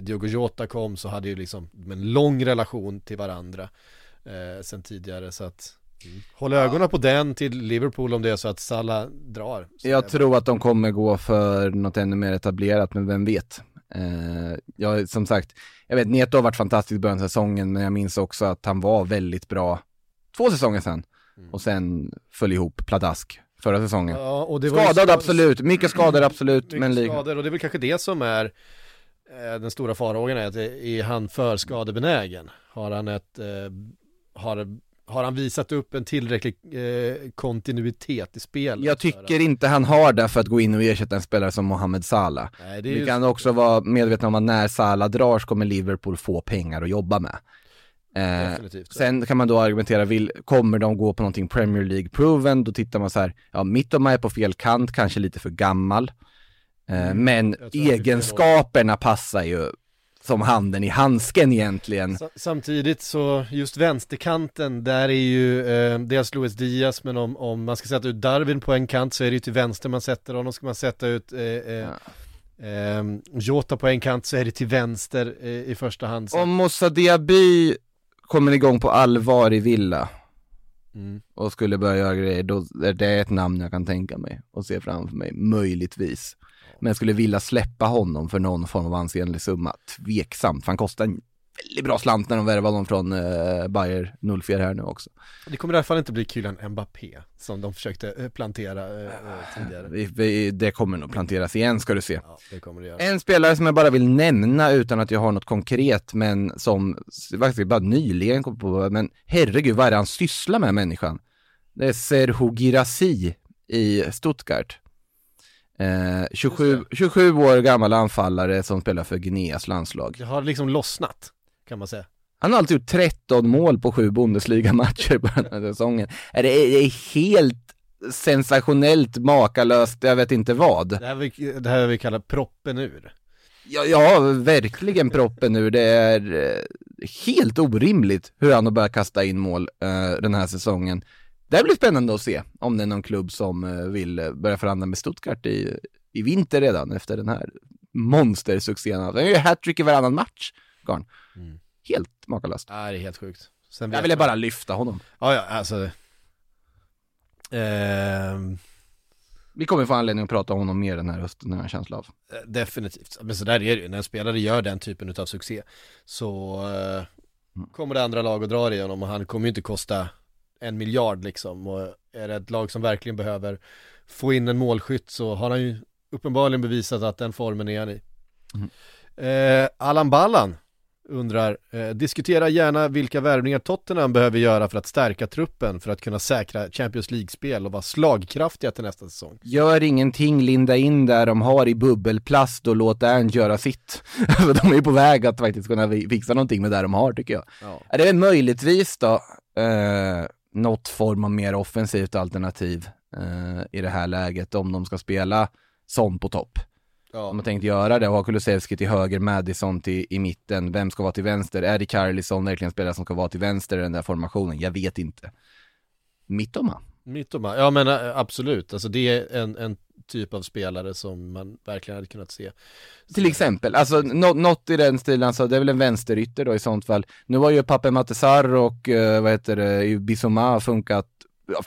Diogo Jota kom så hade ju liksom en lång relation till varandra sen tidigare så att Håll ögonen på den till Liverpool om det är så att Salah drar. Så Jag tror att de kommer gå för något ännu mer etablerat, men vem vet? Eh, jag, som sagt, jag vet Neto har varit fantastisk i början av säsongen, men jag minns också att han var väldigt bra två säsonger sedan. Och sen föll ihop pladask förra säsongen. Ja, Skadad skad- absolut, mycket skador absolut, mycket men lik- skador och det är väl kanske det som är eh, den stora farhågan är att det- är han för skadebenägen? Har han ett, eh, har, har han visat upp en tillräcklig eh, kontinuitet i spelet? jag tycker inte han har det för att gå in och ersätta en spelare som Mohamed Salah. Nej, det Vi kan också vara medvetna om att när Salah drar så kommer Liverpool få pengar att jobba med. Eh, sen kan man då argumentera, vill, kommer de gå på någonting Premier League-proven? Då tittar man så här, ja Mittoma är på fel kant, kanske lite för gammal. Eh, men Mm. det fel egenskaperna passar ju som handen i handsken egentligen. Sa- Samtidigt så just vänsterkanten där är ju eh, dels Luis Diaz men om, om man ska sätta ut Darwin på en kant så är det ju till vänster man sätter honom. Ska man sätta ut eh, eh, eh, Jota på en kant så är det till vänster eh, i första hand. Om Moussa Diaby kommer igång på allvar i Villa Mm. och skulle börja göra grejer, då är det ett namn jag kan tänka mig och se framför mig, möjligtvis. Men jag skulle vilja släppa honom för någon form av ansenlig summa, tveksamt, för han kostar en väldigt bra slant när de värvade honom från eh, Bayer 04 här nu också. Det kommer i alla fall inte bli Kylian Mbappé som de försökte eh, plantera eh, eh, tidigare. Vi, vi, det kommer nog planteras igen ska du se. Ja. En spelare som jag bara vill nämna utan att jag har något konkret, men som faktiskt bara nyligen kom på, men herregud vad är det han sysslar med människan? Det är Serhu Girassi i Stuttgart. Eh, 27, 27 år gammal anfallare som spelar för Guineas landslag. Det har liksom lossnat, kan man säga. Han har alltid gjort 13 mål på sju Bundesliga-matcher på den här säsongen. Det är, det är helt sensationellt makalöst, jag vet inte vad. Det här vi, det här vi kallar proppen ur. Ja, ja, verkligen proppen ur. Det är eh, helt orimligt hur han har börjat kasta in mål eh, den här säsongen. Det blir spännande att se om det är någon klubb som eh, vill eh, börja förhandla med Stuttgart i, i vinter redan efter den här monstersuccén. Han gör ju hattrick i varannan match, Garn. Mm. Helt makalöst. Ja, det är helt sjukt. Sen Jag ville bara lyfta honom. Ja, ja, alltså. Ehm, Vi kommer få anledning att prata om honom mer den här hösten, har jag känsla av. Eh, Definitivt, men så där är det ju, när en spelare gör den typen av succé så eh, kommer det andra lag och drar i honom och han kommer ju inte kosta en miljard liksom och är det ett lag som verkligen behöver få in en målskytt så har han ju uppenbarligen bevisat att den formen är han i. Eh, Allan Ballan undrar, eh, diskutera gärna vilka värvningar Tottenham behöver göra för att stärka truppen för att kunna säkra Champions League-spel och vara slagkraftiga till nästa säsong. Gör ingenting, linda in där de har i bubbelplast och låt Ernst göra sitt. För de är ju på väg att faktiskt kunna fi- fixa någonting med det de har tycker jag. Ja. Är det möjligtvis då eh, något form av mer offensivt alternativ eh, i det här läget om de ska spela som på topp. Ja. Om man tänkt göra det och ha Kulusevski till höger, Madison till, i mitten, vem ska vara till vänster? Är det Carlisson verkligen spelare som ska vara till vänster i den där formationen? Jag vet inte. Mittoma? Mittoma, ja men äh, absolut, alltså det är en, en typ av spelare som man verkligen hade kunnat se. Till exempel, alltså något i den stilen, alltså det är väl en vänsterytter då i sånt fall. Nu har ju Pape Matesar och eh, vad heter det, Bissoma funkat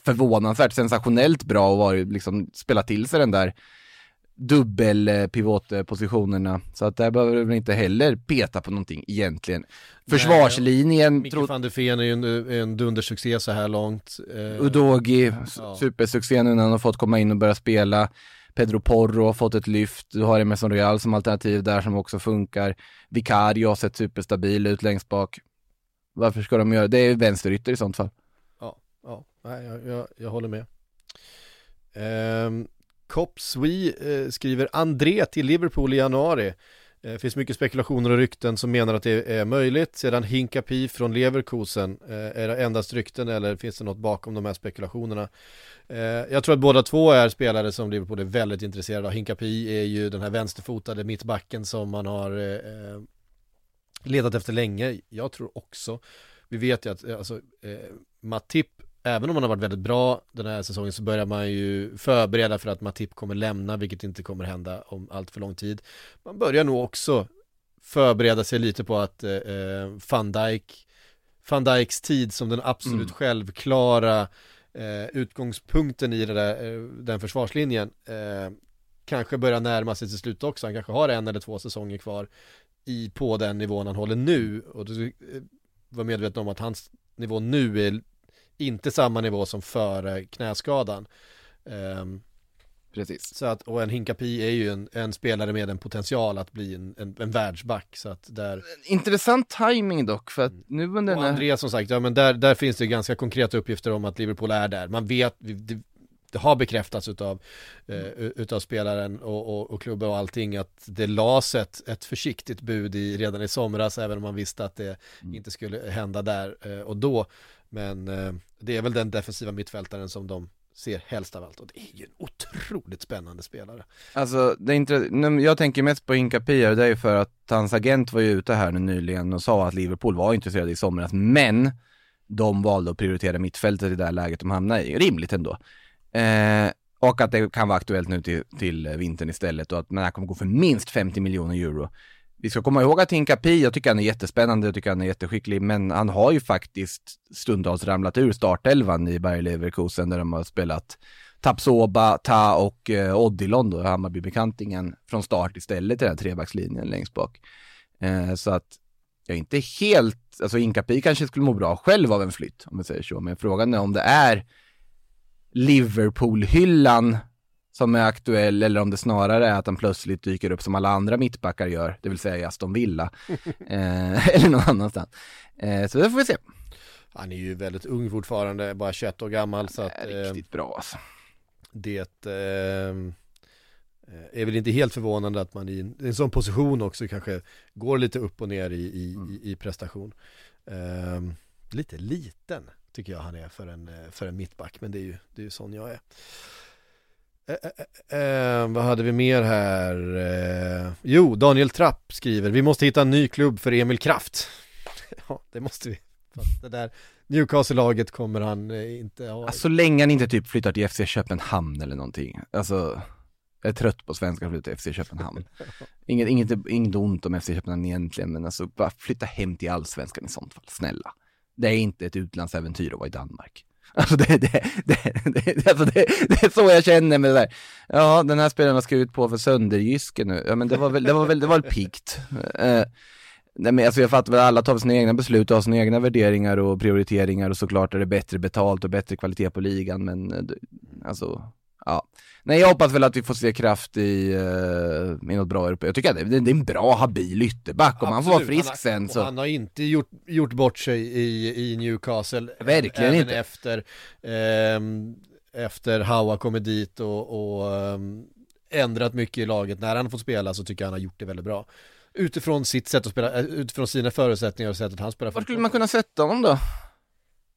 förvånansvärt sensationellt bra och varit liksom spelat till sig den där dubbel eh, pivotpositionerna. Så att där behöver du väl inte heller peta på någonting egentligen. Försvarslinjen, Micke tro, van der Ven är ju en, en dundersuccé så här långt. Eh, Udogi, Ja. supersuccé nu när han har fått komma in och börja spela. Pedro Porro har fått ett lyft, du har Emerson Royal som alternativ där som också funkar. Vicario har sett superstabil ut längst bak. Varför ska de göra det? är vänsterytter i sånt fall. Ja, ja nej, jag, jag, jag håller med. Um, Copswe eh, skriver André till Liverpool i januari. Det finns mycket spekulationer och rykten som menar att det är möjligt. Sedan Hinkapi från Leverkusen, eh, är det endast rykten eller finns det något bakom de här spekulationerna? Eh, jag tror att båda två är spelare som Liverpool är väldigt intresserade av. Hinkapi är ju den här vänsterfotade mittbacken som man har eh, eh, letat efter länge. Jag tror också, vi vet ju att eh, alltså, eh, Matip Även om han har varit väldigt bra den här säsongen så börjar man ju förbereda för att Matip kommer lämna, vilket inte kommer hända om allt för lång tid. Man börjar nog också förbereda sig lite på att eh, eh, van Dijk, van Dijks tid som den absolut Mm. självklara eh, utgångspunkten i där, eh, den försvarslinjen eh, kanske börjar närma sig till slut också. Han kanske har en eller två säsonger kvar i, på den nivån han håller nu och du var medveten om att hans nivå nu är inte samma nivå som före knäskadan. Ehm, Precis. så att, och en Hinkapi är ju en, en spelare med en potential att bli en, en, en världsback. Så att där, Intressant timing dock, för att nu under och den här... André som sagt, ja men där, där finns det ganska konkreta uppgifter om att Liverpool är där. Man vet, det, det har bekräftats utav, eh, utav spelaren och, och, och klubben och allting att det lades ett, ett försiktigt bud i, redan i somras även om man visste att det inte skulle hända där eh, och då. Men eh, det är väl den defensiva mittfältaren som de ser helst av allt och det är ju en otroligt spännande spelare. Alltså, det är inte, jag tänker mest på Hinkapi och det är ju för att hans agent var ju ute här nu nyligen och sa att Liverpool var intresserade i somras, men de valde att prioritera mittfältet i det här läget de hamnade i. Rimligt ändå. Eh, och att det kan vara aktuellt nu till, till vintern istället och att den här kommer gå för minst 50 miljoner euro. Vi ska komma ihåg att Hinkapi, jag tycker han är jättespännande, jag tycker han är jätteskicklig, men han har ju faktiskt stundtals ramlat ur startelvan i Bayer Leverkusen där de har spelat Tapsoba, Ta och eh, Odilon då, Hammarbybekantingen, från start istället i den här trebackslinjen längst bak. Eh, så att jag är inte helt, alltså Inkapi kanske skulle må bra själv av en flytt, om vi säger så, men frågan är om det är Liverpool-hyllan som är aktuell eller om det snarare är att han plötsligt dyker upp som alla andra mittbackar gör, det vill säga i Aston Villa, eh, eller någon annanstans. Eh, så det får vi se. Han är ju väldigt ung fortfarande, bara 21 år gammal så att Det är eh, riktigt bra alltså. det eh, är väl inte helt förvånande att man i en, i en sån position också kanske går lite upp och ner i, i, i, i prestation. Eh, lite liten tycker jag han är för en, eh, för en mittback, men det är ju, det är ju sån jag är. Eh, eh, eh, vad hade vi mer här? Eh, jo, Daniel Trapp skriver, vi måste hitta en ny klubb för Emil Kraft. ja, det måste vi. Det där Newcastle-laget kommer han eh, inte ha. Alltså, så länge han inte typ flyttar till FC Köpenhamn eller någonting. Alltså, jag är trött på svenskar som flyttar till FC Köpenhamn. Inget, inget, inget ont om FC Köpenhamn egentligen, men alltså bara flytta hem till allsvenskan i sånt fall, snälla. Det är inte ett utlandsäventyr att vara i Danmark. Alltså det, det, det, det, alltså det, det är så jag känner med det där. Ja, den här spelaren ska ut på för Sönderjyske nu. Ja, men det var väl, det var väl, det var väl piggt. Eh, nej, men alltså jag fattar väl, alla tar sina egna beslut och har sina egna värderingar och prioriteringar och såklart är det bättre betalt och bättre kvalitet på ligan, men eh, alltså, ja. Nej, jag hoppas väl att vi får se kraft i, uh, i något bra Europa. Jag tycker att det, det är en bra, habil ytterback. Om han får vara frisk han, sen så. Han har inte gjort, gjort bort sig i, i Newcastle. Verkligen även inte. efter, ehm, efter Hawa kommer dit och, och ehm, ändrat mycket i laget. När han får spela så tycker jag han har gjort det väldigt bra. Utifrån sitt sätt att spela, eh, utifrån sina förutsättningar och sättet han spelar Var skulle man kunna sätta honom då?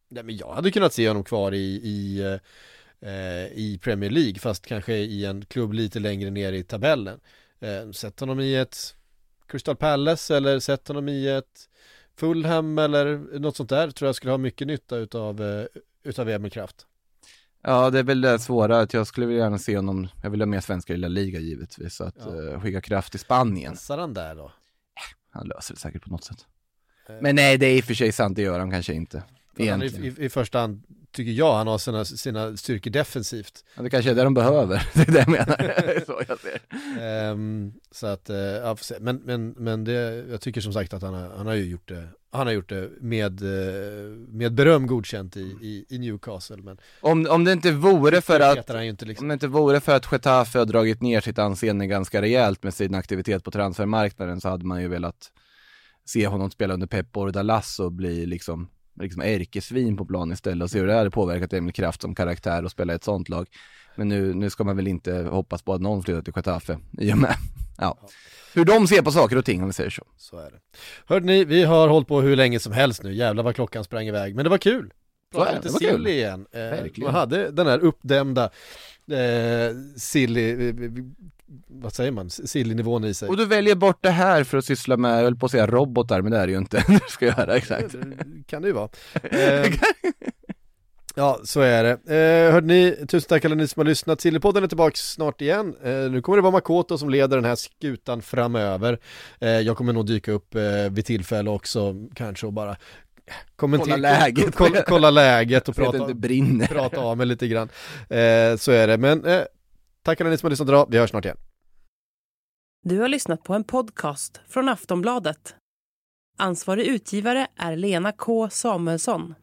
Nej, men jag hade kunnat se honom kvar i, i, eh, i Premier League fast kanske i en klubb lite längre ner i tabellen. Eh, sätt honom i ett Crystal Palace eller sätt honom i ett Fulham eller något sånt där tror jag skulle ha mycket nytta utav, eh, utav Emil Kraft. Ja, det är väl det svåra att jag skulle vilja gärna se honom, jag vill ha mer svenskar i La Liga givetvis, så att Ja. eh, skicka kraft till Spanien. Passar han där då? Han löser det säkert på något sätt. Eh, Men nej, det är i och för sig sant, det gör han kanske inte. han är i, i, I första hand tycker jag han har sina, sina styrkor defensivt. Ja, det kanske är det de behöver, det är det jag menar. Så jag ser. Ehm, så att, eh, ja, men, men, men det, jag tycker som sagt att han har, han har ju gjort det, han har gjort det med, eh, med beröm godkänt i, i, i Newcastle. Men Om, om det inte vore för att liksom. Om det inte vore för att Getafe har dragit ner sitt anseende ganska rejält med sin aktivitet på transfermarknaden så hade man ju velat se honom spela under Pep Bordalas och bli liksom, liksom ärkesvin på plan istället och se hur det hade påverkat Emil Kraft som karaktär och spela i ett sånt lag. Men nu, nu ska man väl inte hoppas på att någon flyttar till Getafe i och med, ja. Hur de ser på saker och ting om vi säger så. Så är det. Hörde ni, vi har hållit på hur länge som helst nu, jävlar vad klockan sprang iväg, men det var kul. Så är Prata det, lite det var sill igen. Eh, Verkligen. man hade den här uppdämda eh, silly, eh, vad säger man, silly-nivån i sig. Och du väljer bort det här för att syssla med, jag höll på att säga robotar, men det är det ju inte du ska göra exakt. Det kan det ju vara. Eh, ja, så är det. Eh, hörde ni, tusen tack alla ni som har lyssnat. Sillypodden är tillbaka snart igen. Eh, nu kommer det vara Makoto som leder den här skutan framöver. Eh, jag kommer nog dyka upp eh, vid tillfälle också, kanske och bara kommentera, Kolla läget. kolla, kolla läget och prata, prata av mig lite grann. Eh, så är det, men eh, tack alla ni som har lyssnat idag. Vi hörs snart igen. Du har lyssnat på en podcast från Aftonbladet. Ansvarig utgivare är Lena K Samuelsson.